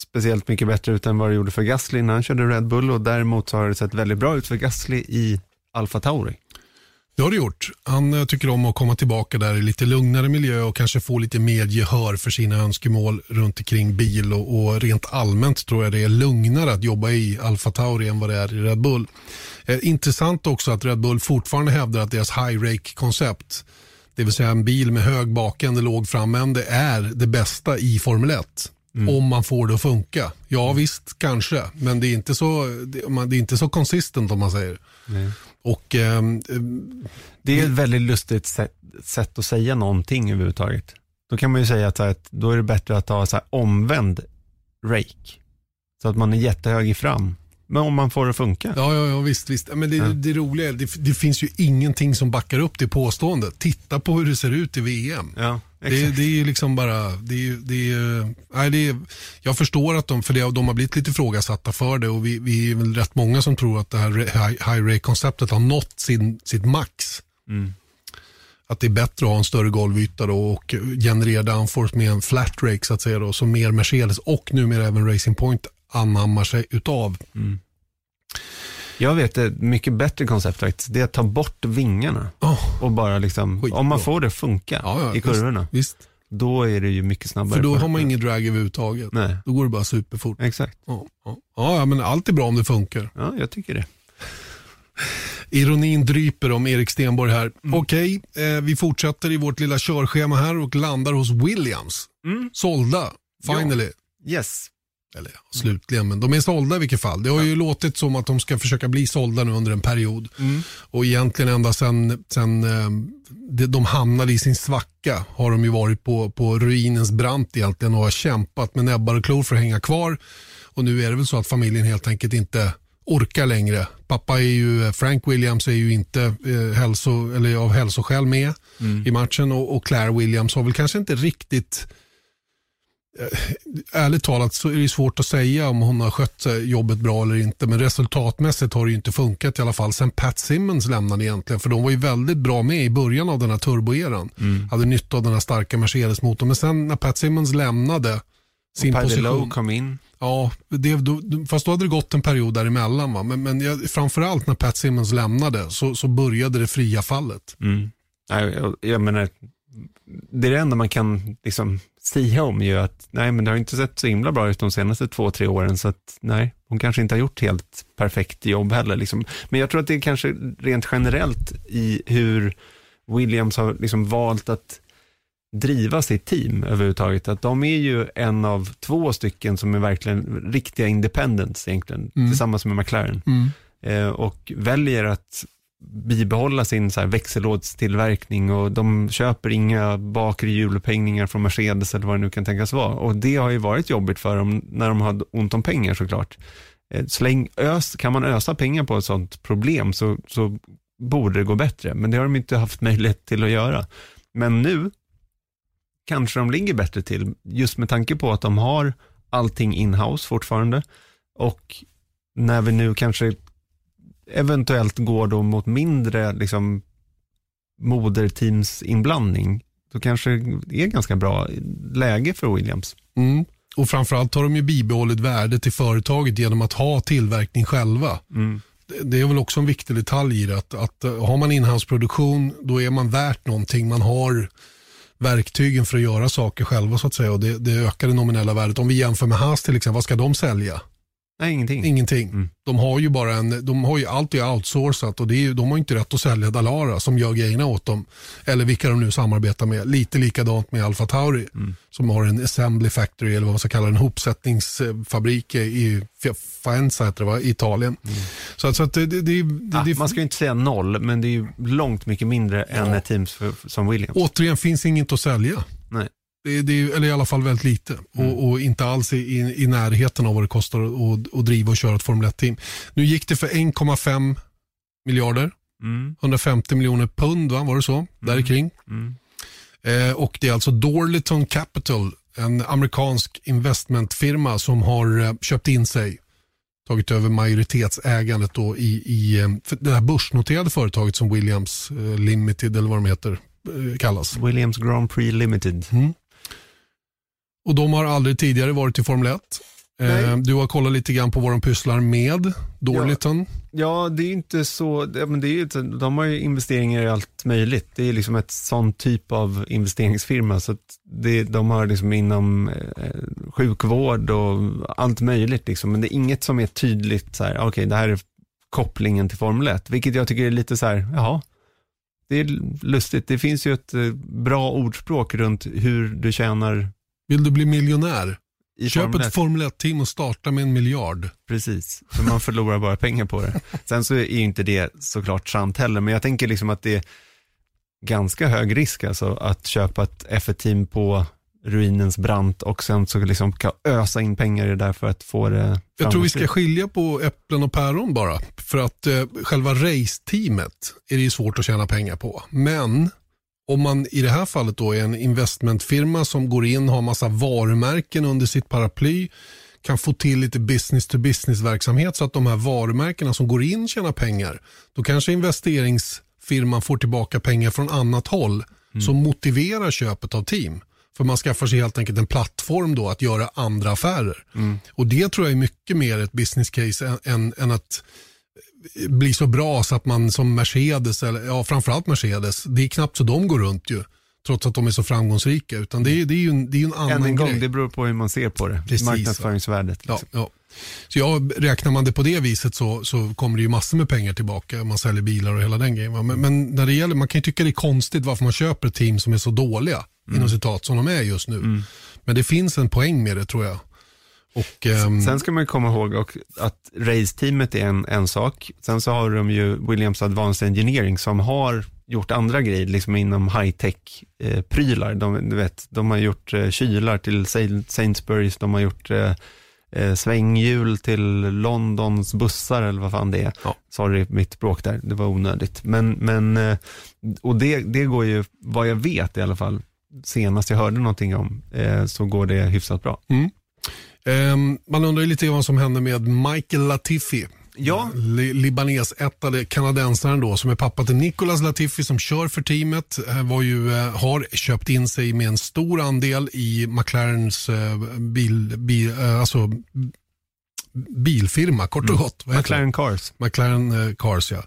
[SPEAKER 2] speciellt mycket bättre ut än vad det gjorde för Gasly när han körde Red Bull och däremot så har det sett väldigt bra ut för Gasly i Alfa Tauri.
[SPEAKER 1] Det har det gjort. Han eh, tycker om att komma tillbaka där i lite lugnare miljö och kanske få lite mer gehör för sina önskemål runt omkring bil och, och rent allmänt tror jag det är lugnare att jobba i Alfa Tauri än vad det är i Red Bull. Eh, intressant också att Red Bull fortfarande hävdar att deras high rake koncept det vill säga en bil med hög bakände, låg framände är det bästa i Formel 1. Om man får det att funka. Ja visst, kanske. Men det är inte så, det, är inte så consistent om man säger. Och ehm,
[SPEAKER 2] Det är ett väldigt lustigt sätt, sätt att säga någonting överhuvudtaget. Då kan man ju säga att, att då är det bättre att ha så omvänd rake. Så att man är jättehög i fram. Men om man får det att funka.
[SPEAKER 1] Ja, ja, ja visst. visst. Men det, det roliga är det, det finns ju ingenting som backar upp det påståendet. Titta på hur det ser ut i VM.
[SPEAKER 2] Ja,
[SPEAKER 1] Det, det är ju liksom bara, det är, det är, nej, det är, jag förstår att de, för det, de har blivit lite ifrågasatta för det och vi, vi är väl rätt många som tror att det här high, high rate konceptet har nått sin, sitt max.
[SPEAKER 2] Mm.
[SPEAKER 1] att det är bättre att ha en större golvyta då och generera downforce med en flat rake så att säga då, som mer Mercedes och numera även Racing Point anammar sig utav.
[SPEAKER 2] Mm. Jag vet ett mycket bättre koncept faktiskt. Det är att ta bort vingarna
[SPEAKER 1] Oh,
[SPEAKER 2] och bara liksom,
[SPEAKER 1] Skitbra.
[SPEAKER 2] om man får det att funka
[SPEAKER 1] Ja, ja,
[SPEAKER 2] i kurvorna,
[SPEAKER 1] visst,
[SPEAKER 2] då är det ju mycket snabbare.
[SPEAKER 1] för då har man ingen drag överhuvudtaget.
[SPEAKER 2] Nej,
[SPEAKER 1] Då går det bara superfort.
[SPEAKER 2] exakt.
[SPEAKER 1] Ja, ja. ja, ja, men allt är bra om det funkar.
[SPEAKER 2] Ja, jag tycker det.
[SPEAKER 1] Ironin dryper om Erik Stenborg här.
[SPEAKER 2] Mm.
[SPEAKER 1] Okej, eh, vi fortsätter i vårt lilla körschema här och landar hos Williams.
[SPEAKER 2] Mm.
[SPEAKER 1] Sålda, finally.
[SPEAKER 2] Yes.
[SPEAKER 1] Eller ja, slutligen, men de är sålda i vilket fall. Det har ju låtit som att de ska försöka bli sålda nu under en period.
[SPEAKER 2] Mm.
[SPEAKER 1] Och egentligen ända sen, sen eh, de, de hamnade i sin svacka har de ju varit på, på ruinens brant egentligen och har kämpat med näbbar och klor för att hänga kvar. Och nu är det väl så att familjen helt enkelt inte orkar längre. Pappa är ju, Frank Williams är ju inte eh, hälso, eller av hälsoskäl med i matchen och, och Claire Williams har väl kanske inte riktigt eh, Ärligt talat så är det svårt att säga om hon har skött eh, jobbet bra eller inte. Men resultatmässigt har det ju inte funkat i alla fall sen Pat Simmons lämnade egentligen. För de var ju väldigt bra med i början av den här turboeran. Hade nytta av den här starka Mercedes-motorn. Men sen när Pat Simmons lämnade sin
[SPEAKER 2] Paddy
[SPEAKER 1] position.
[SPEAKER 2] Lowe kom in.
[SPEAKER 1] Ja, det, då, fast då hade det gått en period däremellan. Va? Men, men jag, framförallt när Pat Simmons lämnade så, så började det fria fallet.
[SPEAKER 2] Mm. Nej, jag, jag menar, det är det enda man kan liksom säga om ju att nej men det har inte sett så himla bra ut de senaste två, tre åren så att nej, hon kanske inte har gjort helt perfekt jobb heller. Liksom. Men jag tror att det är kanske rent generellt i hur Williams har liksom valt att driva sitt team överhuvudtaget. Att de är ju en av två stycken som är verkligen riktiga independents egentligen,
[SPEAKER 1] Mm.
[SPEAKER 2] tillsammans med McLaren. Eh, och väljer att bibehålla sin så här växellådstillverkning och de köper inga bakre hjulupphängningar från Mercedes eller vad det nu kan tänkas vara. Och det har ju varit jobbigt för dem när de har ont om pengar såklart. Eh, så länge ös, kan man ösa pengar på ett sånt problem så, så borde det gå bättre, men det har de inte haft [LAUGHS] möjlighet till att göra. Men nu kanske de ligger bättre till, just med tanke på att de har allting in-house fortfarande och när vi nu kanske eventuellt går då mot mindre liksom, moderteamsinblandning, då kanske det är ganska bra läge för Williams.
[SPEAKER 1] Mm. Och framförallt har de ju bibehållit värdet i företaget genom att ha tillverkning själva.
[SPEAKER 2] Mm.
[SPEAKER 1] Det- Det är väl också en viktig detalj i det. Att, att eh, har man inhouse-produktion då är man värt någonting. Man har verktygen för att göra saker själva så att säga. Och det, det ökar det nominella värdet. Om vi jämför med Haas till exempel, vad ska de sälja?
[SPEAKER 2] Nej, ingenting.
[SPEAKER 1] Ingenting.
[SPEAKER 2] Mm.
[SPEAKER 1] De har ju bara en, de har ju allt är outsourcat och det är, ju- de har inte rätt att sälja Dalara som gör grejerna åt dem. Eller vilka de nu samarbetar med. Lite likadant med Alfa Tauri
[SPEAKER 2] Mm.
[SPEAKER 1] som har en assembly factory eller vad man ska kalla det, en hopsättningsfabrik i Faenza heter det va? i Italien. Så, att- så att det, det, det,
[SPEAKER 2] Ah,
[SPEAKER 1] det
[SPEAKER 2] man ska ju inte säga noll, men det är ju långt mycket mindre än
[SPEAKER 1] Ja.
[SPEAKER 2] ett team för, som Williams.
[SPEAKER 1] återigen finns inget att sälja.
[SPEAKER 2] Nej.
[SPEAKER 1] Det, det, eller i alla fall väldigt lite
[SPEAKER 2] Mm.
[SPEAKER 1] och, och inte alls i, i, närheten av vad det kostar att, att, driva och köra ett Formel 1-team. Nu gick det för 1,5 miljarder,
[SPEAKER 2] Mm,
[SPEAKER 1] 150 miljoner pund, va? var det så? Där kring.
[SPEAKER 2] mm.
[SPEAKER 1] Eh, och det är alltså Dorliton Capital, en amerikansk investmentfirma som har eh, köpt in sig, tagit över majoritetsägandet då i, i eh, det här börsnoterade företaget som Williams eh, Limited eller vad de heter kallas.
[SPEAKER 2] Williams Grand Prix Limited.
[SPEAKER 1] Och de har aldrig tidigare varit i Formel 1. Eh,
[SPEAKER 2] Nej.
[SPEAKER 1] du har kollat lite grann på vad de pysslar med, Dorliton.
[SPEAKER 2] Ja, det är inte så, men det är de har ju investeringar i allt möjligt. Det är liksom ett sån typ av investeringsfirma. Så att det, de har liksom inom eh, sjukvård och allt möjligt. Liksom. Men det är inget som är tydligt, så här, okej det här är kopplingen till Formel 1. Vilket jag tycker är lite så här, jaha. Det är lustigt. Det finns ju ett eh, bra ordspråk runt hur du tjänar
[SPEAKER 1] Vill du bli miljonär?
[SPEAKER 2] i
[SPEAKER 1] Köp
[SPEAKER 2] Formel 1.
[SPEAKER 1] ett Formel 1-team och starta med en miljard.
[SPEAKER 2] Precis, för man förlorar bara pengar på det. Sen så är ju inte det såklart sant heller, men jag tänker liksom att det är ganska hög risk alltså att köpa ett F1-team på ruinens brant och sen så liksom kan ösa in pengar i det där för att få det
[SPEAKER 1] Jag tror vi ska skilja på äpplen och päron bara. För att eh, själva raceteamet är det ju svårt att tjäna pengar på. Men om man i det här fallet då är en investmentfirma som går in, har massa varumärken under sitt paraply, kan få till lite business to business verksamhet så att de här varumärkena som går in tjänar pengar. Då kanske firman får tillbaka pengar från annat håll som motiverar köpet av team. För man skaffar sig helt enkelt en plattform då att göra andra affärer. Och det tror jag är mycket mer ett business case än, än, än att bli så bra så att man som Mercedes, eller ja framförallt Mercedes, det är knappt så de går runt ju. Trots att de är så framgångsrika. Utan det är, det är ju en, det är en annan
[SPEAKER 2] Än en gång,
[SPEAKER 1] grej.
[SPEAKER 2] det beror på hur man ser på det.
[SPEAKER 1] Precis,
[SPEAKER 2] Marknadsföringsvärdet.
[SPEAKER 1] Ja,
[SPEAKER 2] Liksom.
[SPEAKER 1] ja. Så jag, räknar man det på det viset så, så kommer det ju massor med pengar tillbaka. Man säljer bilar och hela den grejen. Men, men när det gäller, man kan ju tycka det är konstigt varför man köper ett team som är så dåliga, inom citat, som de är just nu. Men det finns en poäng med det tror jag. Och, ehm,
[SPEAKER 2] Sen ska man komma ihåg och att raceteamet är en, en sak. Sen så har de ju Williams Advanced Engineering som har gjort andra grejer liksom inom high-tech-prylar. de, du vet, de har gjort eh, kylar till Sainsbury's, de har gjort eh, eh, svänghjul till Londons bussar eller vad fan det är.
[SPEAKER 1] Ja.
[SPEAKER 2] Sorry, mitt språk där, det var onödigt. Men, men eh, och det, det går ju, vad jag vet i alla fall, senast jag hörde någonting om, eh, så går det hyfsat bra.
[SPEAKER 1] Ehm, man undrar ju lite vad som händer med Michael Latifi.
[SPEAKER 2] Ja.
[SPEAKER 1] Li- Libanes-ättade kanadensaren då som är pappa till Nicolas Latifi som kör för teamet. eh, Var ju, eh, har köpt in sig med en stor andel i McLarens eh, bil, bil, alltså, bilfirma kort och gott. Vad heter det?
[SPEAKER 2] McLaren Cars.
[SPEAKER 1] McLaren eh, Cars ja.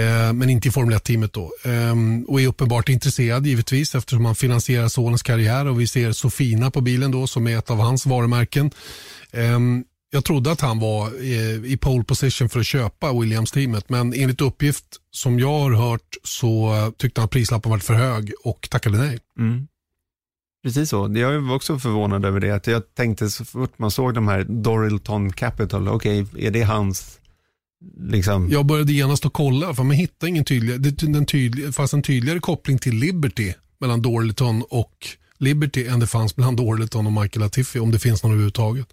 [SPEAKER 1] Eh, men inte i Formel 1-teamet då. Ehm, och är uppenbart intresserad givetvis eftersom han finansierar sonens karriär och vi ser Sofina på bilen då som är ett av hans varumärken. Ehm, jag trodde att han var eh, i pole position för att köpa Williams-teamet men enligt uppgift som jag har hört så eh, tyckte han att prislappen var för hög och tackade nej.
[SPEAKER 2] Mm. Precis så. Jag var också förvånad över det. Att jag tänkte så fort man såg de här Dorilton Capital, okej, är det hans, liksom,
[SPEAKER 1] Jag började genast att kolla för man hittade ingen tydlig, det, den tydlig, en tydligare koppling till Liberty mellan Dorilton och Liberty än det fanns mellan Dorliton och Michael Latifi om det finns någon överhuvudtaget.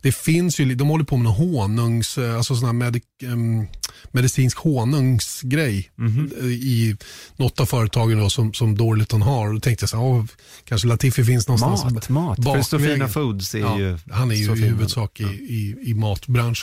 [SPEAKER 1] Det finns ju, de håller på med någon honungs, eh, alltså sån här medic, em, medicinsk honungsgrej eh, i något av företagen då, som, som Dorliton har. Då tänkte jag så här, kanske Latifi finns någonstans.
[SPEAKER 2] mat, mat. För
[SPEAKER 1] bakvägen.
[SPEAKER 2] Sofina Foods är
[SPEAKER 1] Ja,
[SPEAKER 2] ju
[SPEAKER 1] han är ju i huvudsak i, i, i matbranschen.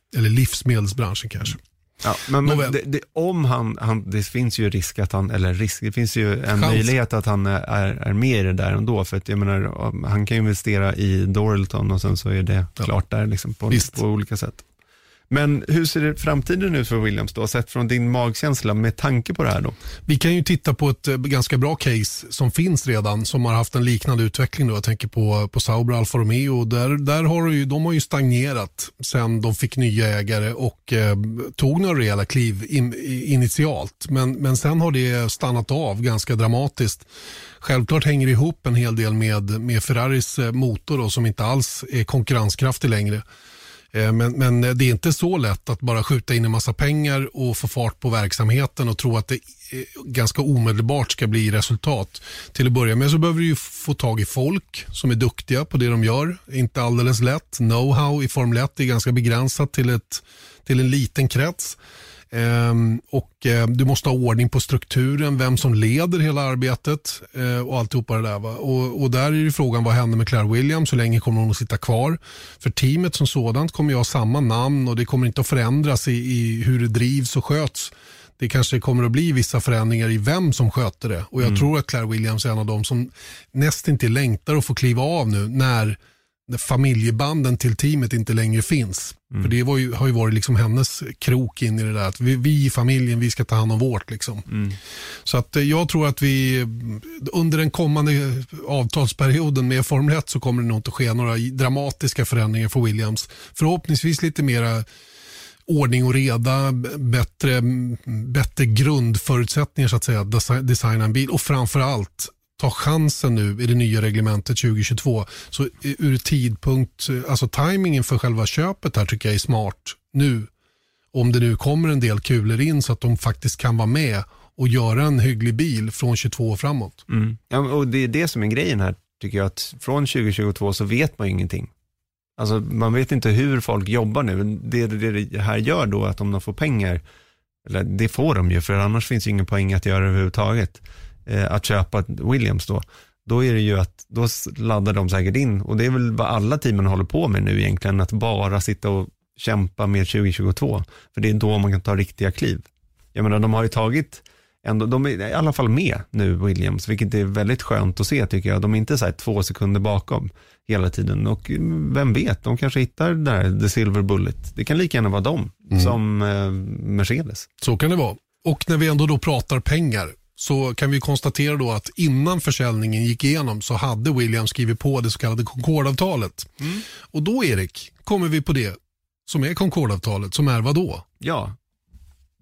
[SPEAKER 1] Eller livsmedelsbranschen kanske.
[SPEAKER 2] Ja, men, men det, det, om han, han, det finns ju risk att han, eller risk, det finns ju en
[SPEAKER 1] Chans.
[SPEAKER 2] möjlighet att han är, är med i det där ändå. För att jag menar, han kan ju investera i Doralton och sen så är det
[SPEAKER 1] Ja.
[SPEAKER 2] klart där liksom på, på olika sätt. Men hur ser framtiden ut för Williams då, sett från din magkänsla med tanke på det här då?
[SPEAKER 1] Vi kan ju titta på ett eh, ganska bra case som finns redan som har haft en liknande utveckling. Då. Jag tänker på, på Sauber Alfa Romeo. Där, där har ju, de har ju stagnerat sen de fick nya ägare och eh, tog några rejäla kliv in, initialt. Men, men sen har det stannat av ganska dramatiskt. Självklart hänger det ihop en hel del med, med Ferraris eh, motor då, som inte alls är konkurrenskraftig längre. Eh, men, men eh, det är inte så lätt att bara skjuta in en massa pengar och få fart på verksamheten och tro att det eh, ganska omedelbart ska bli resultat. Till att börja med så behöver du ju få tag i folk som är duktiga på det de gör. Inte alldeles lätt. Know-how i Formel 1 är ganska begränsat till, ett, till en liten krets. Ehm, och eh, du måste ha ordning på strukturen, vem som leder hela arbetet eh, och alltihopa det där. Va? Och, och där är ju frågan vad händer med Claire Williams, hur länge kommer hon att sitta kvar? För teamet som sådant kommer ju ha samma namn och det kommer inte att förändras i, i hur det drivs och sköts. Det kanske kommer att bli vissa förändringar i vem som sköter det. Och jag tror att Claire Williams är en av dem som nästintill längtar att få kliva av nu när familjebanden till teamet inte längre finns. Mm. För det ju, har ju varit liksom hennes krok in i det där. Att vi, vi i familjen, vi ska ta hand om vårt. Liksom. Mm. Så att eh, jag tror att vi under den kommande avtalsperioden med Formel 1 så kommer det nog inte ske några dramatiska förändringar för Williams. Förhoppningsvis lite mera ordning och reda, bättre, bättre grundförutsättningar så att säga, designa en bil och framför allt ta chansen nu i det nya reglementet 2022. Så ur tidpunkt, alltså tajmingen för själva köpet här tycker jag är smart nu. Om det nu kommer en del kulor in så att de faktiskt kan vara med och göra en hygglig bil från 22 och framåt.
[SPEAKER 2] Mm. Ja, och det är det som är grejen här, tycker jag, att från 2022 så vet man ingenting. Alltså man vet inte hur folk jobbar nu. Det, det, det här gör då att om de får pengar, eller det får de ju, för annars finns ju ingen poäng att göra överhuvudtaget eh, att köpa Williams då, då är det ju att då laddar de säkert in och det är väl vad alla teamen håller på med nu egentligen, att bara sitta och kämpa med 2022. För det är då man kan ta riktiga kliv. Jag menar, de har ju tagit, ändå, de är i alla fall med nu, Williams, vilket är väldigt skönt att se tycker jag. De är inte så här två sekunder bakom hela tiden och vem vet, de kanske hittar där the silver bullet. Det kan lika gärna vara de mm. som eh, Mercedes.
[SPEAKER 1] Så kan det vara. Och när vi ändå då pratar pengar, så kan vi konstatera då att innan försäljningen gick igenom så hade William skrivit på det så kallade Concordavtalet. Mm. Och då Erik, kommer vi på det som är Concordavtalet, som är vad då?
[SPEAKER 2] Ja,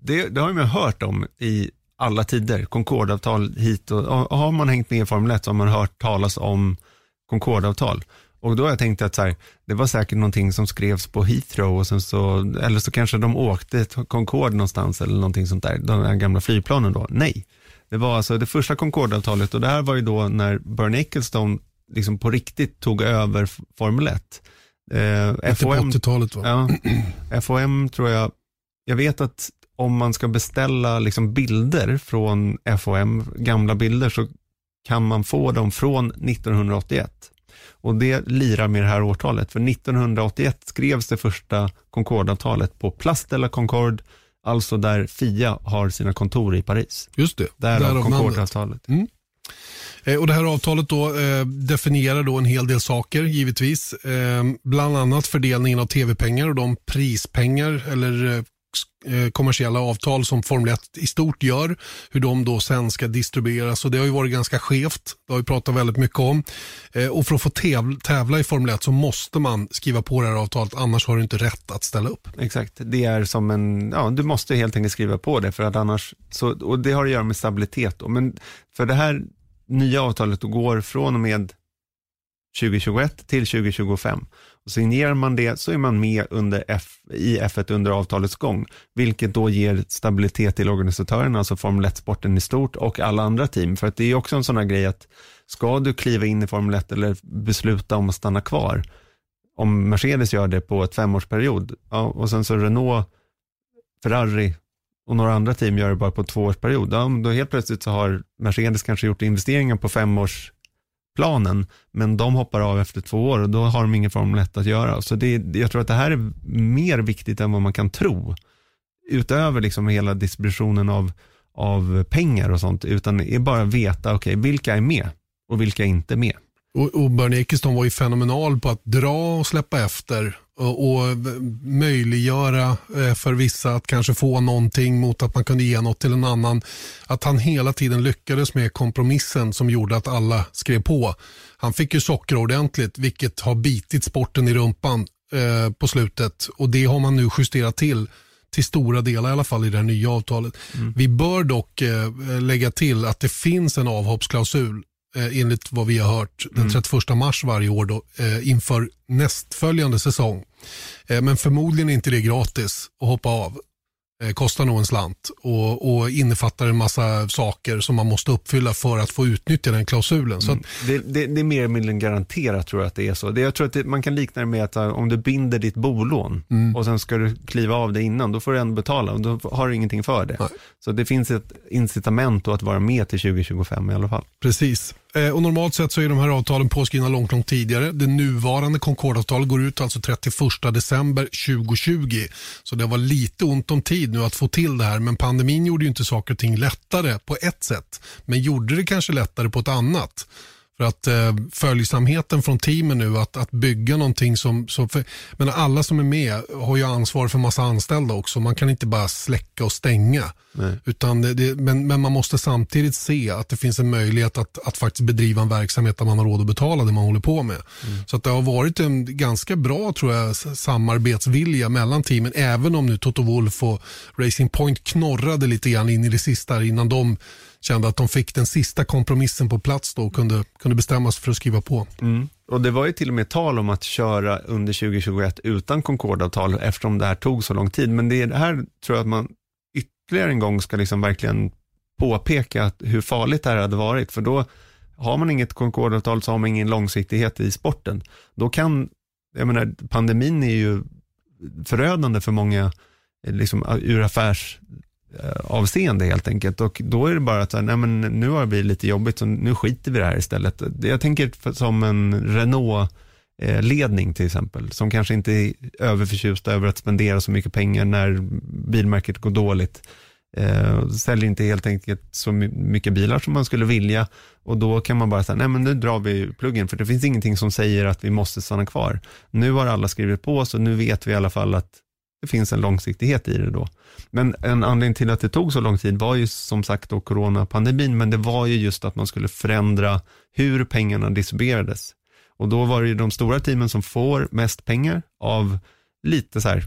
[SPEAKER 2] det, det har man hört om i alla tider, Concordavtal hit och, och har man hängt med i Formel 1 så har man hört talas om Concordavtal. Och då har jag tänkt att så här, det var säkert någonting som skrevs på Heathrow och sen så, eller så kanske de åkte till Concorde någonstans eller någonting sånt där, de här gamla flygplanen då. Nej, det var alltså det första Concorde-avtalet och det här var ju då när Bernie Ecclestone liksom på riktigt tog över Formel 1.
[SPEAKER 1] Eh, FOM, 80-talet va?
[SPEAKER 2] Ja, [CLEARS THROAT] FOM tror jag, jag vet att om man ska beställa liksom bilder från FOM, gamla bilder, så kan man få dem från 1981. Och det lirar med det här årtalet, för 1981 skrevs det första Concorde-avtalet på Place de la Concorde Alltså där Fia har sina kontor i Paris.
[SPEAKER 1] Just det.
[SPEAKER 2] Därav Concorde-avtalet. Mm.
[SPEAKER 1] Eh, och det här avtalet då, eh, definierar då en hel del saker givetvis. Eh, bland annat fördelningen av tv-pengar och de prispengar eller Eh, Eh, kommersiella avtal som Formel 1 i stort gör, hur de då sen ska distribueras. Och det har ju varit ganska skevt, det har vi pratat väldigt mycket om. Eh, och för att få tävla i Formel 1 så måste man skriva på det här avtalet, annars har du inte rätt att ställa upp.
[SPEAKER 2] Exakt, det är som en, ja du måste helt enkelt skriva på det för att annars, så, och det har att göra med stabilitet. Då. Men för det här nya avtalet går från och med 2021 till 2025. Signerar man det så är man med under F, i F1 under avtalets gång, vilket då ger stabilitet till organisatörerna, alltså Formel 1-sporten i stort och alla andra team. För att det är också en sån här grej att ska du kliva in i Formel 1 eller besluta om att stanna kvar, om Mercedes gör det på ett femårsperiod, ja, och sen så Renault, Ferrari och några andra team gör det bara på tvåårsperiod, ja, då helt plötsligt så har Mercedes kanske gjort investeringar på femårs planen, men de hoppar av efter två år och då har de ingen Formel 1 att göra. Så det, jag tror att det här är mer viktigt än vad man kan tro, utöver liksom hela distributionen av, av pengar och sånt, utan det är bara att veta, okej, okay, vilka är med och vilka är inte med.
[SPEAKER 1] Och, och Bernie Eccleston var ju fenomenal på att dra och släppa efter och, och möjliggöra eh, för vissa att kanske få någonting mot att man kunde ge något till en annan. Att han hela tiden lyckades med kompromissen som gjorde att alla skrev på. Han fick ju socker ordentligt vilket har bitit sporten i rumpan eh, på slutet och det har man nu justerat till till stora delar i alla fall i det här nya avtalet. Mm. Vi bör dock eh, lägga till att det finns en avhoppsklausul enligt vad vi har hört den 31 mm. mars varje år då, eh, inför nästföljande säsong. Eh, men förmodligen är inte det gratis att hoppa av. Eh, kostar nog en slant och, och innefattar en massa saker som man måste uppfylla för att få utnyttja den klausulen. Så
[SPEAKER 2] att, mm. det, det, det, är mer eller mindre garanterat tror jag att det är så. Det, jag tror att det, man kan likna det med att eh, om du binder ditt bolån mm. och sen ska du kliva av det innan, då får du ändå betala och då har du ingenting för det. Nej. Så det finns ett incitament att vara med till 2025 i alla fall.
[SPEAKER 1] Precis. Eh, och normalt sett så är de här avtalen påskrivna långt, långt tidigare. Det nuvarande Concordavtalet går ut alltså 31 december 2020. Så det var lite ont om tid nu att få till det här. Men pandemin gjorde ju inte saker och ting lättare på ett sätt. Men gjorde det kanske lättare på ett annat. För att eh, följsamheten från teamen nu att, att bygga någonting som, som för, men alla som är med har ju ansvar för massa anställda också. Man kan inte bara släcka och stänga. Utan det, det, men, men man måste samtidigt se att det finns en möjlighet att, att faktiskt bedriva en verksamhet där man har råd att betala det man håller på med. Mm. Så att det har varit en ganska bra tror jag, samarbetsvilja mellan teamen. Även om nu Toto Wolf och Racing Point knorrade lite grann in i det sista innan de kände att de fick den sista kompromissen på plats då och kunde, kunde bestämma sig för att skriva på.
[SPEAKER 2] Mm. Och Det var ju till och med tal om att köra under 2021 utan Concordavtal eftersom det här tog så lång tid. Men det, det här tror jag att man ytterligare en gång ska liksom verkligen påpeka att hur farligt det här hade varit. För då har man inget Concordavtal så har man ingen långsiktighet i sporten. Då kan, jag menar, pandemin är ju förödande för många eh, liksom, ur affärs Eh, avseende helt enkelt. Och då är det bara att, nej men nu har det blivit lite jobbigt, så nu skiter vi det här istället. Jag tänker som en Renault ledning till exempel, som kanske inte är överförtjusta över att spendera så mycket pengar när bilmärket går dåligt. Eh, säljer inte helt enkelt så mycket bilar som man skulle vilja och då kan man bara säga, nej men nu drar vi pluggen för det finns ingenting som säger att vi måste stanna kvar. Nu har alla skrivit på så nu vet vi i alla fall att det finns en långsiktighet i det då. Men en anledning till att det tog så lång tid var ju som sagt då coronapandemin, men det var ju just att man skulle förändra hur pengarna distribuerades. Och då var det ju de stora teamen som får mest pengar av lite så här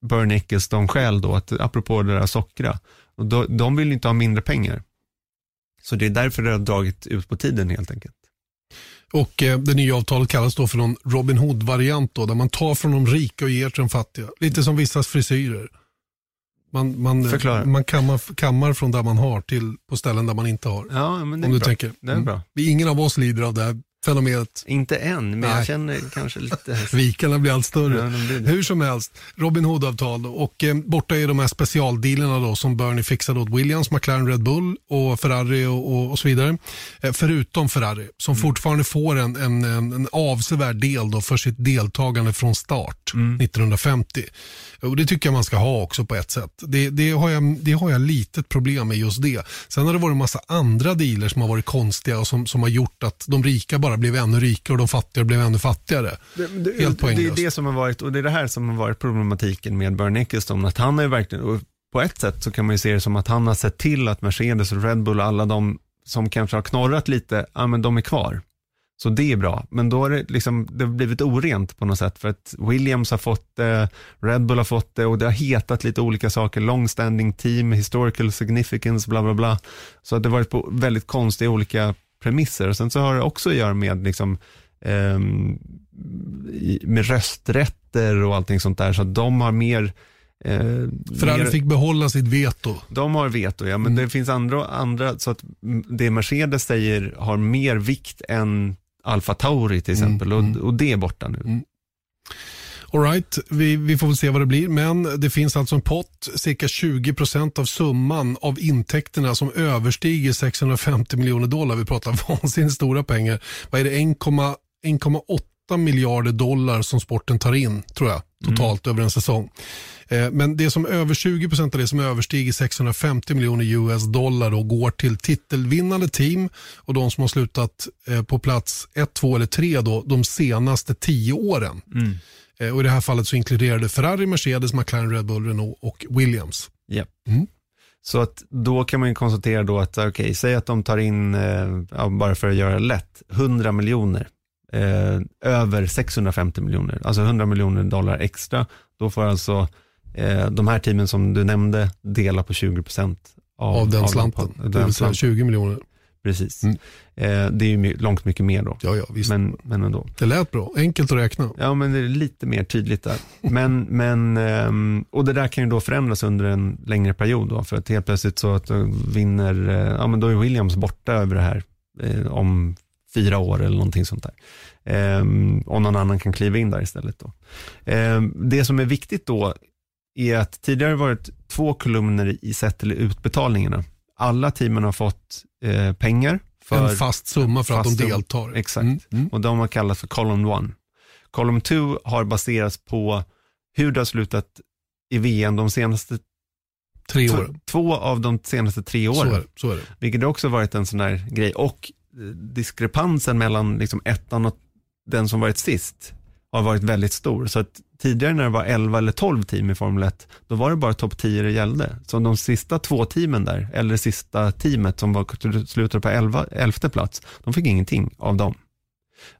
[SPEAKER 2] Bernie Ecclestone-skäl då, att, apropå det där sockra. Och då, de vill inte ha mindre pengar. Så det är därför det har dragit ut på tiden helt enkelt.
[SPEAKER 1] Och eh, Det nya avtalet kallas då för någon Robin Hood-variant där man tar från de rika och ger till de fattiga. Lite som vissas frisyrer. Man, man, man kammar, kammar från där man har till på ställen där man inte har.
[SPEAKER 2] Ja, men det är, om du bra. Tänker. Det är bra. Mm.
[SPEAKER 1] Ingen av oss lider av det här fenomenet.
[SPEAKER 2] Inte än, men Nej. jag känner kanske lite... [LAUGHS]
[SPEAKER 1] Vikarna blir allt större. Ja, Hur som helst, Robin Hood-avtal och eh, borta är de här specialdealerna då som Bernie fixade åt Williams, McLaren, Red Bull och Ferrari och, och, och så vidare. Eh, förutom Ferrari som mm. fortfarande får en, en, en, en avsevärd del då för sitt deltagande från start mm. 1950. Och Det tycker jag man ska ha också på ett sätt. Det, det, har jag, det har jag litet problem med just det. Sen har det varit en massa andra dealer som har varit konstiga och som, som har gjort att de rika bara blev ännu rikare och de fattiga blev ännu fattigare. Det, det, Helt
[SPEAKER 2] poänglöst. Det är det som har varit, och det är det här som har varit problematiken med Bernie Ecclestone, att han har ju verkligen, på ett sätt så kan man ju se det som att han har sett till att Mercedes och Red Bull och alla de som kanske har knorrat lite, ja men de är kvar. Så det är bra, men då har det, liksom, det har blivit orent på något sätt för att Williams har fått det, Red Bull har fått det och det har hetat lite olika saker, long standing team, historical significance, bla bla bla. Så det har varit på väldigt konstiga olika premisser. Och sen så har det också att göra med liksom, eh, med rösträtter och allting sånt där, så att de har mer
[SPEAKER 1] Eh, Ferrari fick behålla sitt veto.
[SPEAKER 2] De har veto, ja, men mm. det finns andra, andra, så att det Mercedes säger har mer vikt än Alfa Tauri till mm, exempel mm. och, och, det är borta nu. Mm.
[SPEAKER 1] All right, vi, vi får väl se vad det blir, men det finns alltså en pott, cirka 20% av summan av intäkterna som överstiger 650 miljoner dollar. Vi pratar [LAUGHS] vansinnigt stora pengar. Vad är det, 1,8 miljarder dollar som sporten tar in, tror jag, totalt mm. över en säsong. Eh, men det som över 20% av det som överstiger 650 miljoner US dollar då går till titelvinnande team och de som har slutat eh, på plats 1, 2 eller 3 då, de senaste 10 åren. Mm. Eh, och I det här fallet så inkluderade Ferrari, Mercedes, McLaren, Red Bull, Renault och Williams.
[SPEAKER 2] Yep. Mm. Så att då kan man konstatera då att, okej, okay, säg att de tar in, bara för att göra det lätt, 100 miljoner. Eh, över 650 miljoner, alltså 100 miljoner dollar extra. Då får alltså eh, de här teamen som du nämnde dela på 20 procent
[SPEAKER 1] av, av den slanten. Av den slanten. 20 miljoner.
[SPEAKER 2] Precis. Mm. Eh, det är ju långt mycket mer då.
[SPEAKER 1] Ja, ja, visst.
[SPEAKER 2] Men, men ändå.
[SPEAKER 1] Det lät bra, enkelt att räkna.
[SPEAKER 2] Ja, men det är lite mer tydligt där. men, [LAUGHS] men, eh, och det där kan ju då förändras under en längre period då, för att helt plötsligt så att vinner, eh, ja men då är Williams borta över det här eh, om fyra år eller någonting sånt där. Eh, och någon annan kan kliva in där istället då. Eh, det som är viktigt då är att tidigare varit två kolumner i sett till utbetalningarna. Alla teamen har fått eh, pengar.
[SPEAKER 1] För en fast summa för fast att de deltar.
[SPEAKER 2] Exakt, mm. Mm. och de har kallats för column one. Column two har baserats på hur det har slutat i VM de senaste
[SPEAKER 1] Tre år.
[SPEAKER 2] Två av de senaste tre åren. Så är
[SPEAKER 1] det, så är det.
[SPEAKER 2] Vilket också varit en sån där grej. Och diskrepansen mellan liksom ettan och den som varit sist har varit väldigt stor. Så att tidigare när det var 11 eller 12 team i Formel 1, då var det bara topp 10 det gällde. Så de sista två teamen där, eller det sista teamet som var, slutade på 11, 11 plats, de fick ingenting av dem.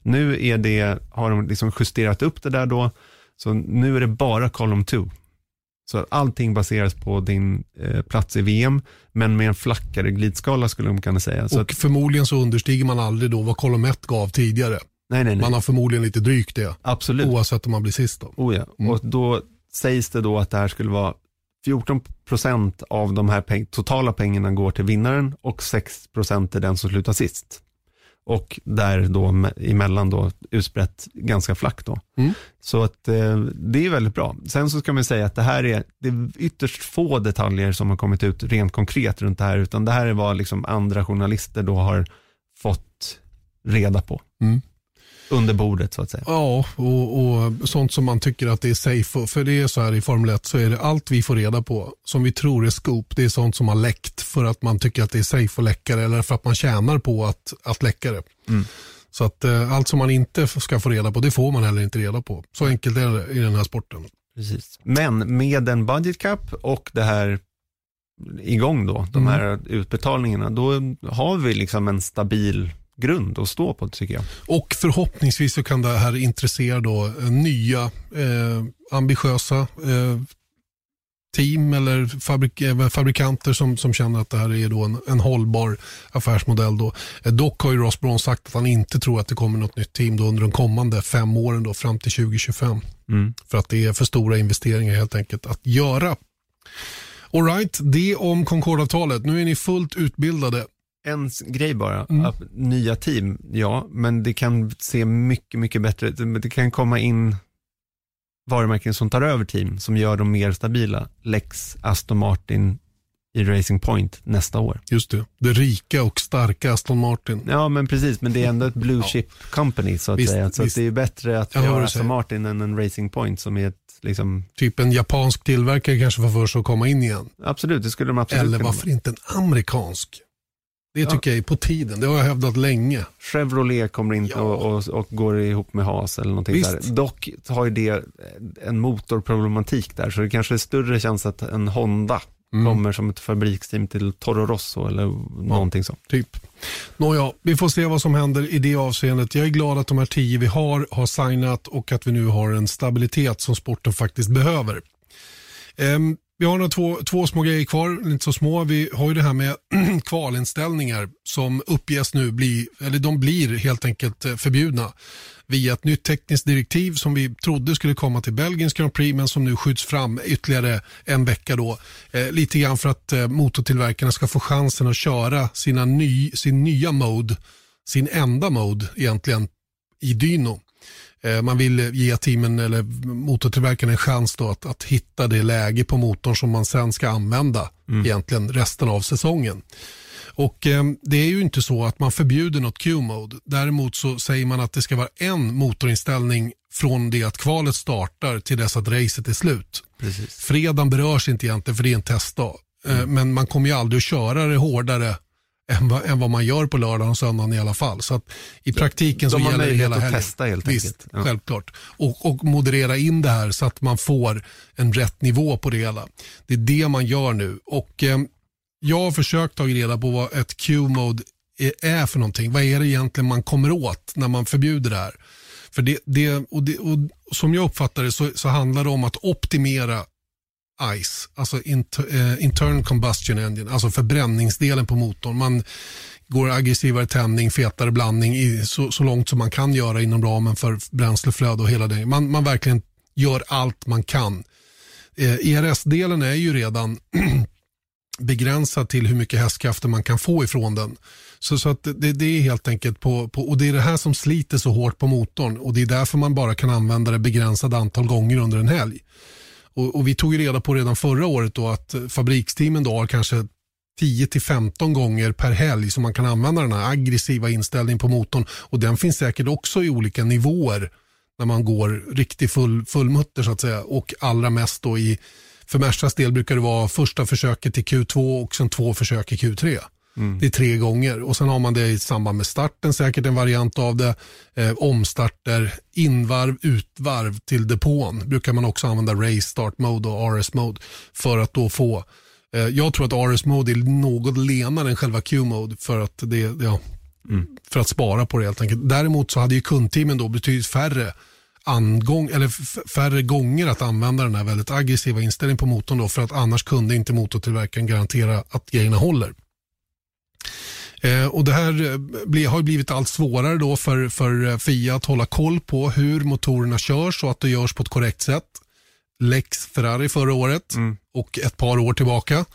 [SPEAKER 2] Nu är det, har de liksom justerat upp det där då, så nu är det bara column 2. Så allting baseras på din eh, plats i VM, men med en flackare glidskala skulle man kunna säga. Så
[SPEAKER 1] och att, förmodligen så understiger man aldrig då vad kolumn 1 gav tidigare.
[SPEAKER 2] Nej, nej, nej.
[SPEAKER 1] Man har förmodligen lite drygt det.
[SPEAKER 2] Absolut.
[SPEAKER 1] Oavsett om man blir sist. Då.
[SPEAKER 2] Oh ja. Mm. Och då sägs det då att det här skulle vara 14 procent av de här peng totala pengarna går till vinnaren och 6 procent till den som slutar sist. Och där då emellan då utsprätt ganska flackt då. Mm. Så att eh, det är väldigt bra. Sen så ska man säga att det här är, det är ytterst få detaljer som har kommit ut rent konkret runt det här, utan det här är vad liksom andra journalister då har fått reda på. Mm under bordet så att säga.
[SPEAKER 1] Ja, och, och, sånt som man tycker att det är safe. För det är så här i Formel 1 så är det allt vi får reda på som vi tror är scoop, det är sånt som har läckt för att man tycker att det är safe att läcka det eller för att man tjänar på att, att läcka det. Mm. Så att eh, allt som man inte ska få reda på, det får man heller inte reda på. Så enkelt är det i den här sporten.
[SPEAKER 2] Precis. Men med en budget cap och det här igång då, de mm. här mm. utbetalningarna, då har vi liksom en stabil grund att stå på tycker jag.
[SPEAKER 1] Och förhoppningsvis så kan det här intressera då eh, nya eh, ambitiösa eh, team eller fabrik eh, fabrikanter som, som känner att det här är då en, en hållbar affärsmodell. Då. Eh, dock har ju Ross Brown sagt att han inte tror att det kommer något nytt team då under de kommande fem åren då, fram till 2025. Mm. För att det är för stora investeringar helt enkelt att göra. Alright, det om Concordavtalet. Nu är ni fullt utbildade
[SPEAKER 2] en grej bara, mm. nya team, ja, men det kan se mycket, mycket bättre ut. Det kan komma in varumärken som tar över team, som gör dem mer stabila. Lex, Aston Martin i Racing Point nästa år.
[SPEAKER 1] Just det, det rika och starka Aston Martin.
[SPEAKER 2] Ja, men precis, men det är ändå ett [LAUGHS] blue chip ja. company så att visst, säga. Så att det är bättre att göra Aston Martin än en Racing Point som är ett Liksom...
[SPEAKER 1] Typ en japansk tillverkare kanske får för sig att komma in igen.
[SPEAKER 2] Absolut, det skulle de absolut
[SPEAKER 1] Eller varför inte en amerikansk? Det tycker ja. jag är på tiden. Det har jag hävdat länge.
[SPEAKER 2] Chevrolet kommer in ja. och, och, och, går ihop med Haas eller någonting Visst. där. Dock har ju det en motorproblematik där, så det kanske är större chans att en Honda mm. kommer som ett fabriksteam till Toro Rosso eller ja, någonting sånt.
[SPEAKER 1] Typ. Nåja, vi får se vad som händer i det avseendet. Jag är glad att de här tio vi har har signat och att vi nu har en stabilitet som sporten faktiskt behöver. Um, vi har några två, två små grejer kvar, inte så små. Vi har ju det här med [CLEARS THROAT] kvalinställningar som uppges nu bli, eller de blir helt enkelt eh, förbjudna via ett nytt tekniskt direktiv som vi trodde skulle komma till Belgiens Grand Prix men som nu skjuts fram ytterligare en vecka då. Eh, lite grann för att eh, motortillverkarna ska få chansen att köra sina ny, sin nya mode, sin enda mode egentligen i dyno. Eh, man vill ge teamen eller motortillverkarna en chans då att, att hitta det läge på motorn som man sen ska använda mm. egentligen resten av säsongen. Och eh, Det är ju inte så att man förbjuder något Q-mode. Däremot så säger man att det ska vara en motorinställning från det att kvalet startar till dess att racet är slut. Precis. Fredagen berörs inte egentligen för det är en testdag. Eh, mm. Men man kommer ju aldrig att köra det hårdare än vad, än vad man gör på lördagen och söndagen i alla fall. Så i praktiken
[SPEAKER 2] De
[SPEAKER 1] så gäller det hela
[SPEAKER 2] helgen. att testa helt
[SPEAKER 1] Visst, enkelt. Ja. självklart. Och, och moderera in det här så att man får en rätt nivå på det hela. Det är det man gör nu. Och eh, Jag har försökt ta reda på vad ett Q-mode är för någonting. Vad är det egentligen man kommer åt när man förbjuder det här? För det, det, och det och Som jag uppfattar det så, så handlar det om att optimera ICE, alltså inter, eh, internal combustion engine, alltså förbränningsdelen på motorn. Man går aggressivare tändning, fetare blandning i, så, så långt som man kan göra inom ramen för bränsleflöde och hela det. Man, man verkligen gör allt man kan. Eh, ERS-delen är ju redan [CLEARS THROAT] begränsad till hur mycket hästkrafter man kan få ifrån den. Så, så att det, det, är helt enkelt på, på, och det är det här som sliter så hårt på motorn och det är därför man bara kan använda det begränsade antal gånger under en helg. Och, och vi tog reda på redan förra året då att fabriksteamen då har kanske 10-15 gånger per helg som man kan använda den här aggressiva inställningen på motorn. Och den finns säkert också i olika nivåer när man går riktigt full, fullmutter så att säga. Och allra mest då i, för Mercas del brukar det vara första försöket i Q2 och sen två försök i Q3. Det är tre gånger och sen har man det i samband med starten, säkert en variant av det. Eh, omstarter, invarv, utvarv till depån brukar man också använda race start mode och RS mode för att då få eh, jag tror att RS mode är något lenare än själva Q-mode för att det, ja, för att spara på det helt enkelt. Däremot så hade ju kundteamen då betydligt färre angång, eller färre gånger att använda den här väldigt aggressiva inställningen på motorn då, för att annars kunde inte motortillverkaren garantera att grejerna håller. Eh, och Det här eh, har blivit allt svårare då för, för eh, FIA att hålla koll på hur motorerna körs och att det görs på ett korrekt sätt. Lex Ferrari förra året och ett par år tillbaka.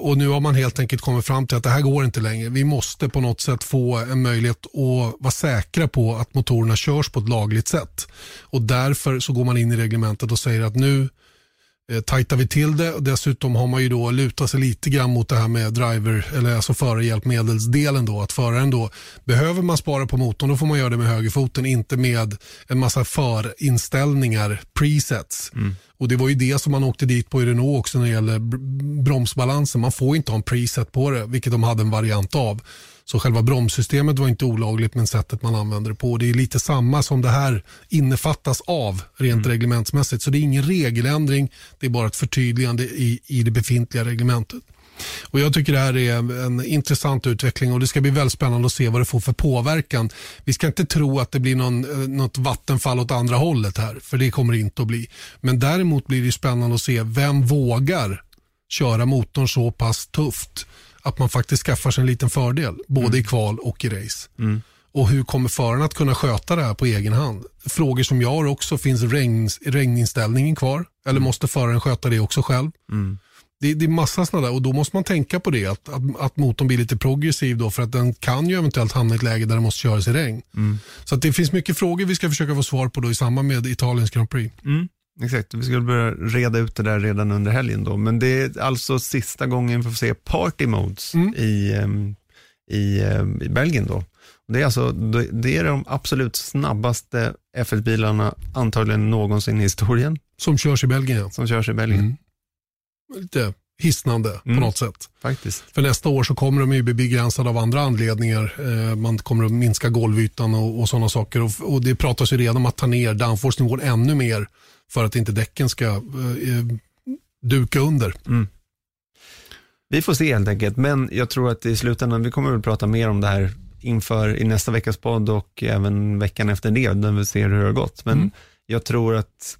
[SPEAKER 1] Och Nu har man helt enkelt kommit fram till att det här går inte längre. Vi måste på något sätt få en möjlighet att vara säkra på att motorerna körs på ett lagligt sätt. Och Därför så går man in i reglementet och säger att nu eh, tajtar vi till det. Och dessutom har man ju då lutat sig lite grann mot det här med driver eller alltså förarhjälpmedelsdelen då. Att föraren då, behöver man spara på motorn då får man göra det med högerfoten, inte med en massa förinställningar, presets. Och Det var ju det som man åkte dit på i Renault också när det gäller br- bromsbalansen. Man får inte ha en preset på det, vilket de hade en variant av. Så själva bromssystemet var inte olagligt men sättet man använder det på. Det är lite samma som det här innefattas av rent reglementsmässigt. Så det är ingen regeländring, det är bara ett förtydligande i, i det befintliga reglementet. Och Jag tycker det här är en intressant utveckling och det ska bli väldigt spännande att se vad det får för påverkan. Vi ska inte tro att det blir någon, eh, något vattenfall åt andra hållet här, för det kommer det inte att bli. Men däremot blir det spännande att se vem vågar köra motorn så pass tufft att man faktiskt skaffar sig en liten fördel, både i kval och i race. Och hur kommer föraren att kunna sköta det här på egen hand? Frågor som jag har också, finns regn, regninställningen kvar? Eller måste föraren sköta det också själv? Det, det är massa sådana där och då måste man tänka på det, att, att, att motorn blir lite progressiv då för att den kan ju eventuellt hamna i ett läge där den måste köras i regn. Så att det finns mycket frågor vi ska försöka få svar på då i samband med Italiens Grand Prix.
[SPEAKER 2] Exakt, vi skulle börja reda ut det där redan under helgen då. Men det är alltså sista gången vi får se party modes i, ehm, i, ehm, i Belgien då. Det är alltså det är de absolut snabbaste F1-bilarna antagligen någonsin i historien
[SPEAKER 1] Som körs i Belgien.
[SPEAKER 2] som körs i Belgien.
[SPEAKER 1] Lite hisnande på
[SPEAKER 2] Mm.
[SPEAKER 1] något sätt.
[SPEAKER 2] Faktiskt.
[SPEAKER 1] För nästa år så kommer de ju bli begränsade av andra anledningar. Eh, man kommer att minska golvytan och, och sådana saker. Och, och det pratas ju redan om att ta ner downforce-nivån ännu mer för att inte däcken ska eh, eh, duka under.
[SPEAKER 2] Vi får se helt enkelt, men jag tror att i slutändan, vi kommer väl prata mer om det här inför i nästa veckas podd och även veckan efter det, när vi ser hur det har gått. Men
[SPEAKER 1] Mm.
[SPEAKER 2] jag tror att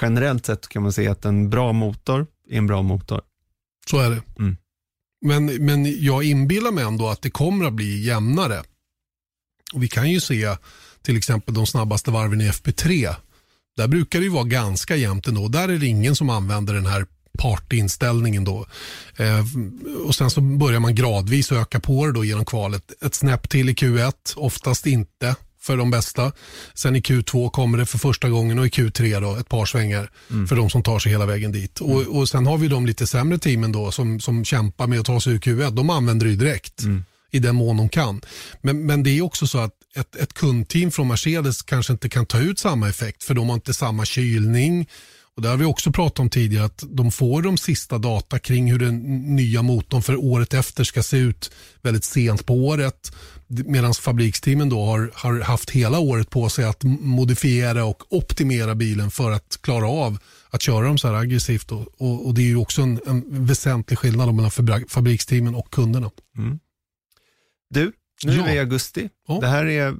[SPEAKER 2] generellt sett kan man säga att en bra motor är en bra motor.
[SPEAKER 1] Så är det.
[SPEAKER 2] Mm.
[SPEAKER 1] Men, men jag inbillar mig ändå att det kommer att bli jämnare. Och vi kan ju se till exempel de snabbaste varven i FP3. Där brukar det ju vara ganska jämnt ändå. Där är det ingen som använder den här partyinställningen då. Eh, och sen så börjar man gradvis öka på det då genom kvalet. Ett snäpp till i Q1, oftast inte för de bästa. Sen i Q2 kommer det för första gången och i Q3 då ett par svängar för de som tar sig hela vägen dit. Och, och Sen har vi de lite sämre teamen då som, som kämpar med att ta sig ur Q1. De använder det ju direkt i den mån de kan. Men, men det är också så att ett, ett kundteam från Mercedes kanske inte kan ta ut samma effekt för de har inte samma kylning. Och Det har vi också pratat om tidigare att de får de sista data kring hur den nya motorn för året efter ska se ut väldigt sent på året. Medan fabriksteamen då har, har haft hela året på sig att modifiera och optimera bilen för att klara av att köra dem så här aggressivt. Och, och, och Det är ju också en, en väsentlig skillnad mellan fabriksteamen och kunderna. Mm.
[SPEAKER 2] Du, nu
[SPEAKER 1] Ja.
[SPEAKER 2] är vi i augusti.
[SPEAKER 1] Ja.
[SPEAKER 2] Det, här är,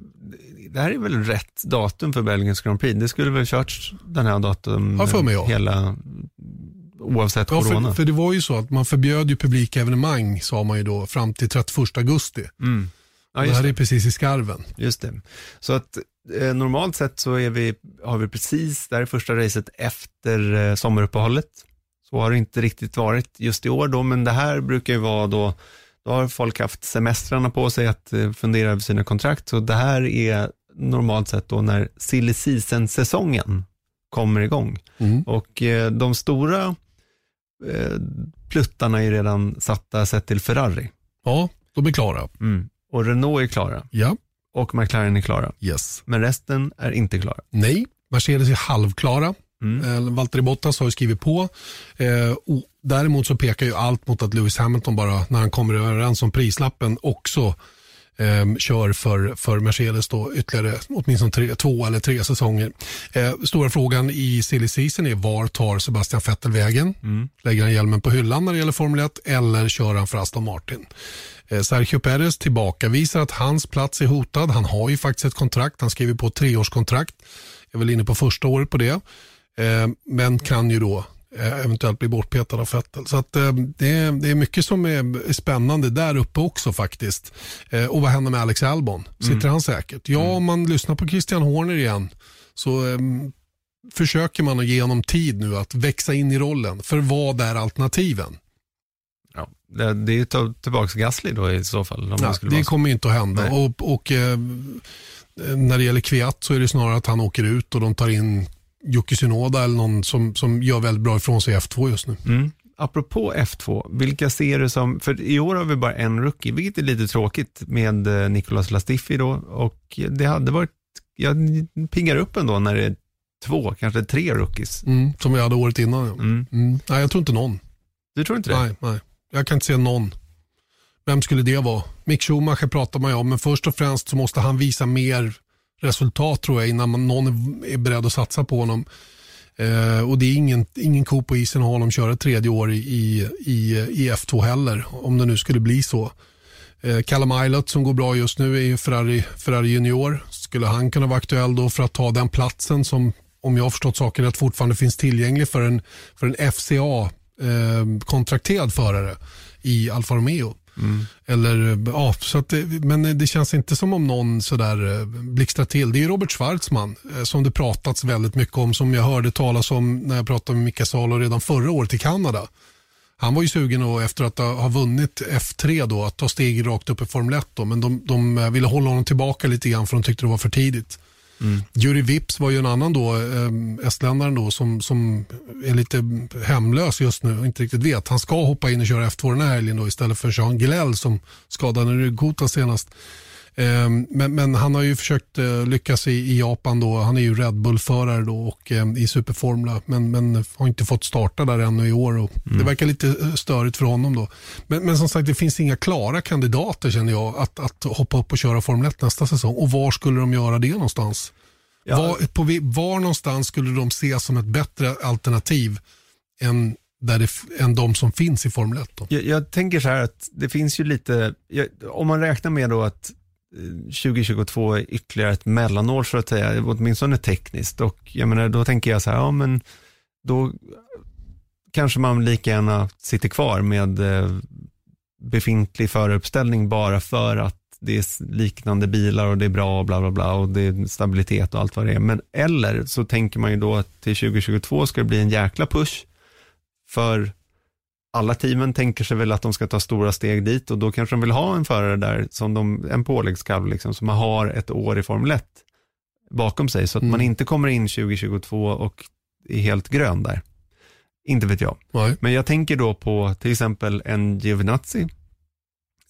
[SPEAKER 2] det här är väl rätt datum för Belgiens Grand Prix? Det skulle väl körts den här datum
[SPEAKER 1] Ja, för mig, ja.
[SPEAKER 2] hela, oavsett
[SPEAKER 1] Ja,
[SPEAKER 2] corona?
[SPEAKER 1] för, för det var ju så att man förbjöd ju publika evenemang sa man ju då fram till 31 augusti.
[SPEAKER 2] Mm. Ja,
[SPEAKER 1] det här
[SPEAKER 2] det.
[SPEAKER 1] är precis i skarven.
[SPEAKER 2] Just det. Så att eh, normalt sett så är vi, har vi precis, det här är första racet efter eh, sommaruppehållet. Så har det inte riktigt varit just i år då, men det här brukar ju vara då, då har folk haft semestrarna på sig att eh, fundera över sina kontrakt. Så det här är normalt sett då när silly season-säsongen kommer igång.
[SPEAKER 1] Mm.
[SPEAKER 2] Och eh, de stora eh, pluttarna är redan satta sett till Ferrari.
[SPEAKER 1] Ja, de är klara.
[SPEAKER 2] Och Renault är klara
[SPEAKER 1] Ja,
[SPEAKER 2] och McLaren är klara.
[SPEAKER 1] yes.
[SPEAKER 2] Men resten är inte klara.
[SPEAKER 1] Nej, Mercedes är halvklara. Mm. Valtteri Bottas har skrivit på. Eh, däremot så pekar ju allt mot att Lewis Hamilton bara, när han kommer överens om prislappen, också eh, kör för, för Mercedes då ytterligare åtminstone tre, två eller tre säsonger. Eh, stora frågan i silly season är var tar Sebastian Vettel vägen? Mm. Lägger han hjälmen på hyllan när det gäller Formel 1 eller kör han för Aston Martin? Eh, Sergio Perez tillbakavisar att hans plats är hotad. Han har ju faktiskt ett kontrakt. Han skriver på ett treårskontrakt. Jag är väl inne på första året på det. Eh, men kan ju då eh, eventuellt bli bortpetad av Vettel. Så att, det, är, det är mycket som är spännande där uppe också faktiskt. Och vad händer med Alex Albon? Sitter mm. han säkert? Ja, om man lyssnar på Christian Horner igen så försöker man att ge honom tid nu att växa in i rollen. För vad är alternativen?
[SPEAKER 2] Det, det är ta tillbaka Gasly då i så fall.
[SPEAKER 1] Om ja, det, det kommer inte att hända. Och, och eh, när det gäller Kviat så är det snarare att han åker ut och de tar in Jocke Synoda eller någon som, som gör väldigt bra ifrån sig i F2 just nu.
[SPEAKER 2] Mm. Apropå F2, vilka ser du som, för i år har vi bara en rookie, vilket är lite tråkigt med eh, Nicolas Latifi då och det hade varit, jag piggar upp ändå när det är två, kanske tre rookies.
[SPEAKER 1] Mm, som vi hade året innan. Ja. Mm. mm. Nej, jag tror inte någon.
[SPEAKER 2] Du tror inte det?
[SPEAKER 1] Nej, nej. Jag kan inte se någon. Vem skulle det vara? Mick Schumacher pratar man ju om, men först och främst så måste han visa mer resultat tror jag innan man, någon är beredd att satsa på honom. Eh, och det är ingen, ingen ko på isen att ha honom köra tredje år i, i, i F2 heller, om det nu skulle bli så. Eh, Callum Eilert som går bra just nu är Ferrari, Ferrari Junior. Skulle han kunna vara aktuell då för att ta den platsen som, om jag har förstått saken rätt, fortfarande finns tillgänglig för en, för en FCA eh, kontrakterad förare i Alfa Romeo. Mm. Eller, eh, ja, så att det, men det känns inte som om någon sådär eh, blixtrar till. Det är Robert Schwarzman eh, som det pratats väldigt mycket om, som jag hörde talas om när jag pratade med Mika Salo redan förra året i Kanada. Han var ju sugen och efter att ha vunnit F3 då, att ta steg rakt upp i Formel 1 då, men de, de ville hålla honom tillbaka lite grann för de tyckte det var för tidigt. Mm. Vips var ju en annan då, eh, estländaren då, som, som är lite hemlös just nu och inte riktigt vet. Han ska hoppa in och köra F2 den här helgen då, istället för Jean Gillel som skadade ryggkota senast. Eh, men, men, han har ju försökt eh, lyckas i, i, Japan då. Han är ju Red Bull-förare då och eh, i Superformula men, men har inte fått starta där ännu i år. Och mm. Det verkar lite eh, störigt för honom då. Men, men, som sagt, det finns inga klara kandidater känner jag att, att hoppa upp och köra Formel 1 nästa säsong. Och var skulle de göra det någonstans? Ja. Var, på, var någonstans skulle de se som ett bättre alternativ än, där det, än de som finns i Formel 1?
[SPEAKER 2] Jag, jag, tänker så här att det finns ju lite, jag, om man räknar med då att Eh, 2022 är ytterligare ett mellanår så att säga, åtminstone tekniskt. Och jag menar, då tänker jag så här, ja men då kanske man lika gärna sitter kvar med eh, befintlig föruppställning bara för att det är liknande bilar och det är bra och bla bla bla och det är stabilitet och allt vad det är. Men eller så tänker man ju då att till 2022 ska det bli en jäkla push för alla teamen tänker sig väl att de ska ta stora steg dit och då kanske de vill ha en förare där som de, en påläggskalv liksom, som har ett år i Formel 1 bakom sig så att mm. man inte kommer in 2022 och är helt grön där. Inte vet jag. Nej. Men jag tänker då på till exempel en Giovinazzi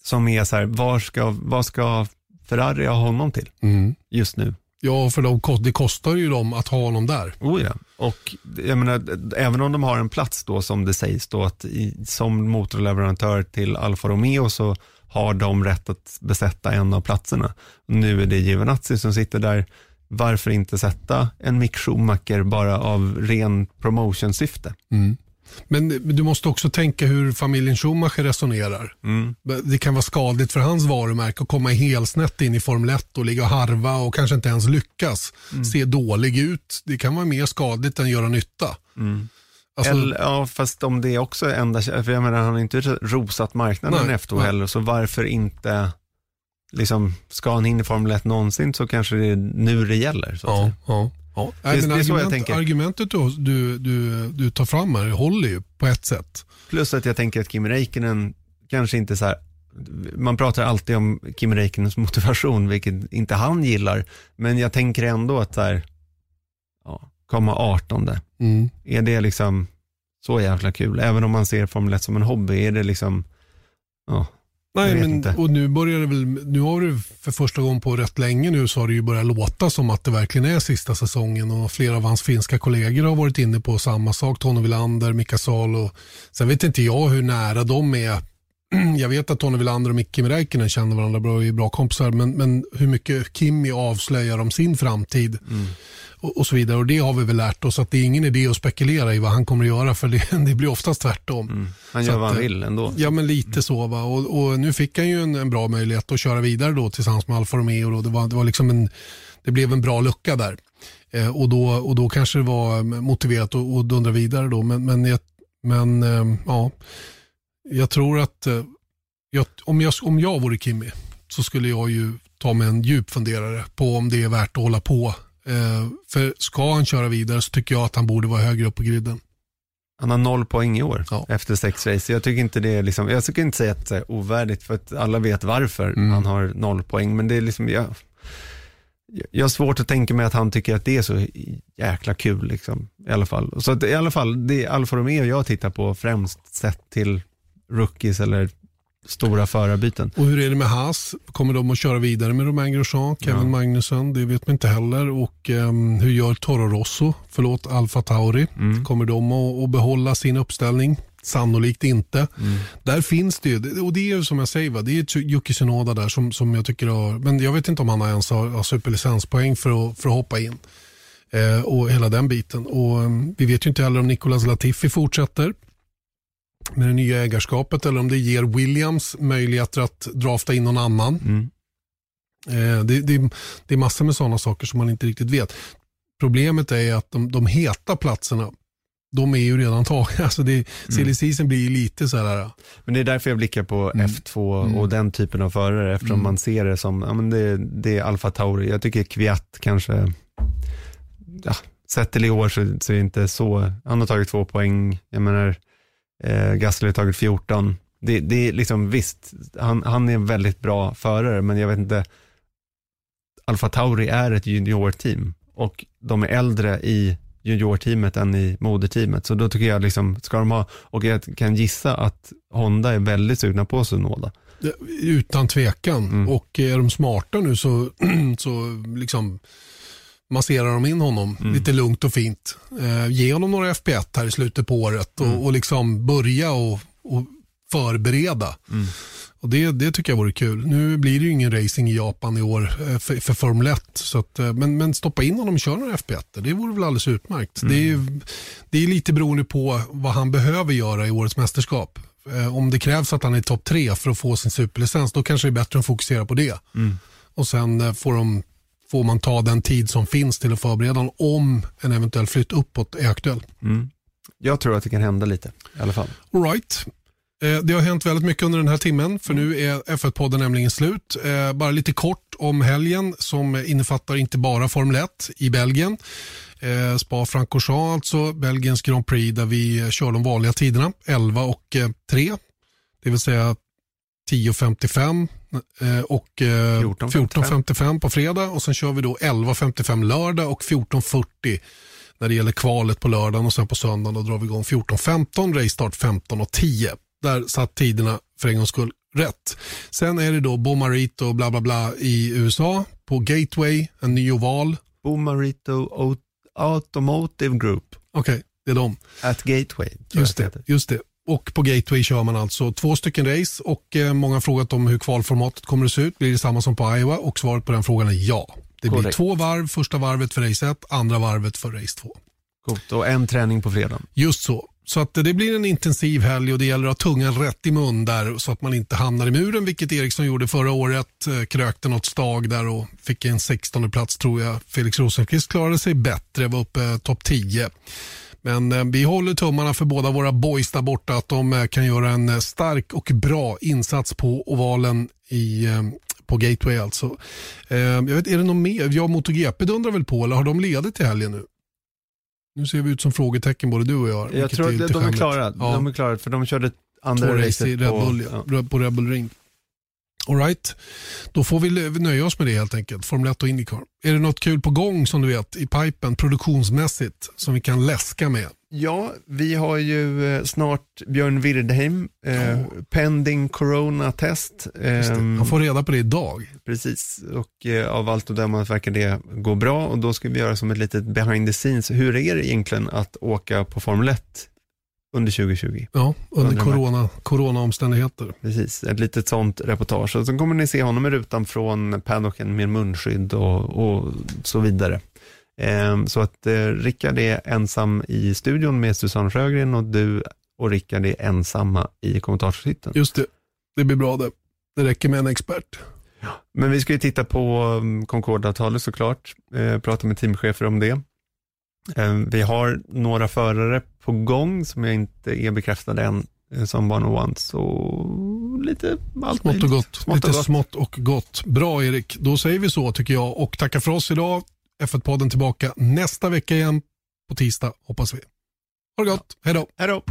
[SPEAKER 2] som är så här, var ska, vad ska Ferrari ha honom till mm. just nu?
[SPEAKER 1] Ja, för de, det kostar ju dem att ha honom där.
[SPEAKER 2] Oh ja. Och jag menar, även om de har en plats då som det sägs då att i, som motorleverantör till Alfa Romeo så har de rätt att besätta en av platserna. Nu är det Giovinazzi som sitter där. Varför inte sätta en Mick Schumacher bara av ren promotion-syfte? Mm.
[SPEAKER 1] Men du måste också tänka hur familjen Schumacher resonerar. Mm. Det kan vara skadligt för hans varumärke att komma helsnett in i Formel 1 och ligga och harva och kanske inte ens lyckas. Mm. Se dålig ut. Det kan vara mer skadligt än göra nytta. Mm.
[SPEAKER 2] Alltså, Eller, ja, fast om det också är enda, för jag menar han har inte rosat marknaden nej, efter heller, så varför inte, liksom, ska han in i Formel 1 någonsin så kanske det är nu det gäller. Så ja, ja.
[SPEAKER 1] Ja, det, det, det är så jag tänker. Argumentet du, du, du, du tar fram här håller ju på ett sätt.
[SPEAKER 2] Plus att jag tänker att Kim Räikkönen kanske inte så här, man pratar alltid om Kim Räikkönens motivation, vilket inte han gillar, men jag tänker ändå att så här, ja, komma 18, mm. är det liksom så jävla kul? Även om man ser Formel 1 som en hobby, är det liksom, ja,
[SPEAKER 1] Nej, men,
[SPEAKER 2] inte.
[SPEAKER 1] och nu börjar det väl, nu har det för första gången på rätt länge nu så har det ju börjat låta som att det verkligen är sista säsongen och flera av hans finska kollegor har varit inne på samma sak. Tony Wilander, Mika Salo. Sen vet inte jag hur nära de är. [CLEARS THROAT] Jag vet att Tony Wilander och Micke Räikkönen känner varandra bra och är bra kompisar men, men hur mycket Kimmy avslöjar om sin framtid och, och så vidare. Och det har vi väl lärt oss att det är ingen idé att spekulera i vad han kommer att göra för det, [LAUGHS] det blir oftast tvärtom.
[SPEAKER 2] Mm. Han
[SPEAKER 1] Så
[SPEAKER 2] gör vad
[SPEAKER 1] att,
[SPEAKER 2] han
[SPEAKER 1] eh,
[SPEAKER 2] vill ändå.
[SPEAKER 1] Ja, men lite så. Va? Och, och nu fick han ju en, en bra möjlighet att köra vidare då tillsammans med Alfa Romeo. Då. Det, var, det, var liksom en, det blev en bra lucka där. Eh, och, då, och då kanske det var motiverat att, dundra vidare då. Men, men, men eh, ja, jag tror att eh, jag, om, jag, om jag vore Kimmy så skulle jag ju ta mig en djup funderare på om det är värt att hålla på. Eh, för ska han köra vidare så tycker jag att han borde vara högre upp på griden.
[SPEAKER 2] Han har noll poäng i år
[SPEAKER 1] Ja.
[SPEAKER 2] efter sex race. Jag tycker inte det är liksom, jag ska inte säga att det är ovärdigt för att alla vet varför
[SPEAKER 1] Mm.
[SPEAKER 2] han har noll poäng. Men det är liksom, jag, jag har svårt att tänka mig att han tycker att det är så jäkla kul liksom, i alla fall. Så att, i alla fall, det är Alfa Romeo jag tittar på främst sett till rookies eller stora förarbyten.
[SPEAKER 1] Och hur är det med Haas? Kommer de att köra vidare med Romain Grosjean, Kevin
[SPEAKER 2] Ja.
[SPEAKER 1] Magnusson? Det vet man inte heller. Och ehm, hur gör Toro Rosso? Förlåt, Alfa Tauri.
[SPEAKER 2] Mm.
[SPEAKER 1] Kommer de att, att behålla sin uppställning? Sannolikt inte.
[SPEAKER 2] Mm.
[SPEAKER 1] Där finns det ju, och det är ju som jag säger, va, det är Yuki Tsunoda där som, som jag tycker har, men jag vet inte om han har ens har, har superlicenspoäng för att, för att hoppa in. Eh, och hela den biten. Och ehm, vi vet ju inte heller om Nicolas Latifi fortsätter med det nya ägarskapet eller om det ger Williams möjligheter att drafta in någon annan.
[SPEAKER 2] Mm.
[SPEAKER 1] Eh, det, det, det är massor med sådana saker som man inte riktigt vet. Problemet är att de, de heta platserna, de är ju redan tagna. [LAUGHS] Alltså det, Silly season blir lite så här,
[SPEAKER 2] Men det är därför jag blickar på
[SPEAKER 1] Mm.
[SPEAKER 2] F2
[SPEAKER 1] Mm.
[SPEAKER 2] och den typen av förare eftersom
[SPEAKER 1] Mm.
[SPEAKER 2] man ser det som, ja men det, det är Alfa Tauri. Jag tycker Kviat kanske, ja, sett till i år så, så är det inte så, han har tagit två poäng, jag menar eh, Gasly har tagit 14. Det, det är liksom visst, han, han är en väldigt bra förare men jag vet inte, Alfa Tauri är ett juniorteam och de är äldre i juniorteamet än i moderteamet. Så då tycker jag liksom, ska de ha, och jag kan gissa att Honda är väldigt sugna på Sunoda.
[SPEAKER 1] utan tvekan.
[SPEAKER 2] Mm.
[SPEAKER 1] Och är de smarta nu så, [CLEARS THROAT] så liksom masserar de in honom
[SPEAKER 2] Mm.
[SPEAKER 1] lite lugnt och fint. Eh, ge honom några FP1 här i slutet på året och,
[SPEAKER 2] Mm.
[SPEAKER 1] och liksom börja och, och förbereda.
[SPEAKER 2] Mm.
[SPEAKER 1] Och det, det tycker jag vore kul. Nu blir det ju ingen racing i Japan i år eh, för, för Formel 1. Så att, eh, men, men stoppa in honom och köra några FP1. Det vore väl alldeles utmärkt.
[SPEAKER 2] Mm.
[SPEAKER 1] Det, är, ju- det är lite beroende på vad han behöver göra i årets mästerskap. Eh, Om det krävs att han är topp tre för att få sin superlicens, då kanske det är bättre att fokusera på det.
[SPEAKER 2] Mm.
[SPEAKER 1] Och sen får, de, får man ta den tid som finns till att förbereda honom om en eventuell flytt uppåt är aktuell.
[SPEAKER 2] Mm. Jag tror att det kan hända lite i alla fall.
[SPEAKER 1] All right. Eh, Det har hänt väldigt mycket under den här timmen för nu är F1-podden nämligen slut. Eh, Bara lite kort om helgen som innefattar inte bara Formel 1 i Belgien. Eh, Spa-Francorchamps alltså, Belgiens Grand Prix där vi kör de vanliga tiderna 11 och eh, 3. Det vill säga 10.55 eh, och eh,
[SPEAKER 2] 14.55.
[SPEAKER 1] 14.55 på fredag och sen kör vi då 11.55 lördag och 14.40 när det gäller kvalet på lördagen och sen på söndagen då drar vi igång 14.15, racestart 15.10. Där satt tiderna för en gångs skull rätt. Sen är det då Bomarito och bla bla bla i USA på Gateway, en ny oval.
[SPEAKER 2] Bomarito Au- Automotive Group
[SPEAKER 1] Okej, det är de.
[SPEAKER 2] at Gateway.
[SPEAKER 1] Just det, just det. Och på Gateway kör man alltså två stycken race och eh, många har frågat om hur kvalformatet kommer att se ut. Blir det samma som på Iowa? Och svaret på den frågan är ja. Det blir
[SPEAKER 2] Korrekt.
[SPEAKER 1] två varv, första varvet för race 1, andra varvet för race 2.
[SPEAKER 2] Coolt. Och en träning på fredagen.
[SPEAKER 1] Just så. Så att det blir en intensiv helg och det gäller att ha tungan rätt i mun där så att man inte hamnar i muren, vilket Eriksson gjorde förra året. Eh, Krökte något stag där och fick en 16 plats tror jag. Felix Rosenqvist klarade sig bättre, var uppe eh, topp 10. Men eh, vi håller tummarna för båda våra boys där borta att de eh, kan göra en eh, stark och bra insats på ovalen i, på Gateway alltså. Jag vet, är det någon mer? Jag och MotoGP dundrar väl på eller har de ledigt i helgen nu? Nu ser vi ut som frågetecken både du och jag.
[SPEAKER 2] Jag tror att de är klara.
[SPEAKER 1] Ja.
[SPEAKER 2] De är klara för de körde
[SPEAKER 1] Två
[SPEAKER 2] andra
[SPEAKER 1] race
[SPEAKER 2] racet
[SPEAKER 1] i Red
[SPEAKER 2] på,
[SPEAKER 1] Bull, ja. på Red Bull Ring. All right. Då får vi nöja oss med det helt enkelt. Formel 1 och Indycar. Är det något kul på gång som du vet i pipen produktionsmässigt som vi kan läska med?
[SPEAKER 2] Ja, vi har ju eh, snart Björn Wirdheim, eh, pending corona-test. Eh,
[SPEAKER 1] Man får reda på det idag.
[SPEAKER 2] Precis, och eh, av allt att döma verkar det gå bra och då ska vi göra som ett litet behind the scenes. Hur är det egentligen att åka på Formel 1 under 2020?
[SPEAKER 1] Ja, under
[SPEAKER 2] Undrar
[SPEAKER 1] corona, coronaomständigheter.
[SPEAKER 2] Precis, ett litet sånt reportage. Och så kommer ni se honom i rutan från paddocken med munskydd och, och så vidare. Ehm, så att eh, Rickard är ensam i studion med Susanne Sjögren och du och Rickard är ensamma i kommentarshytten.
[SPEAKER 1] Just det, det blir bra det. Det räcker med en expert.
[SPEAKER 2] Men vi ska ju titta på um, Concorde-avtalet såklart, eh, prata med teamchefer om det. Eh, vi har några förare på gång som jag inte är bekräftade än eh, som on one, så lite allt
[SPEAKER 1] Smått och gott.
[SPEAKER 2] Smått
[SPEAKER 1] Lite
[SPEAKER 2] och gott.
[SPEAKER 1] smått och gott. Bra Erik, då säger vi så tycker jag och tackar för oss idag. F1-podden tillbaka nästa vecka igen på tisdag hoppas vi. Ha det gott, hej då.
[SPEAKER 2] Hej då.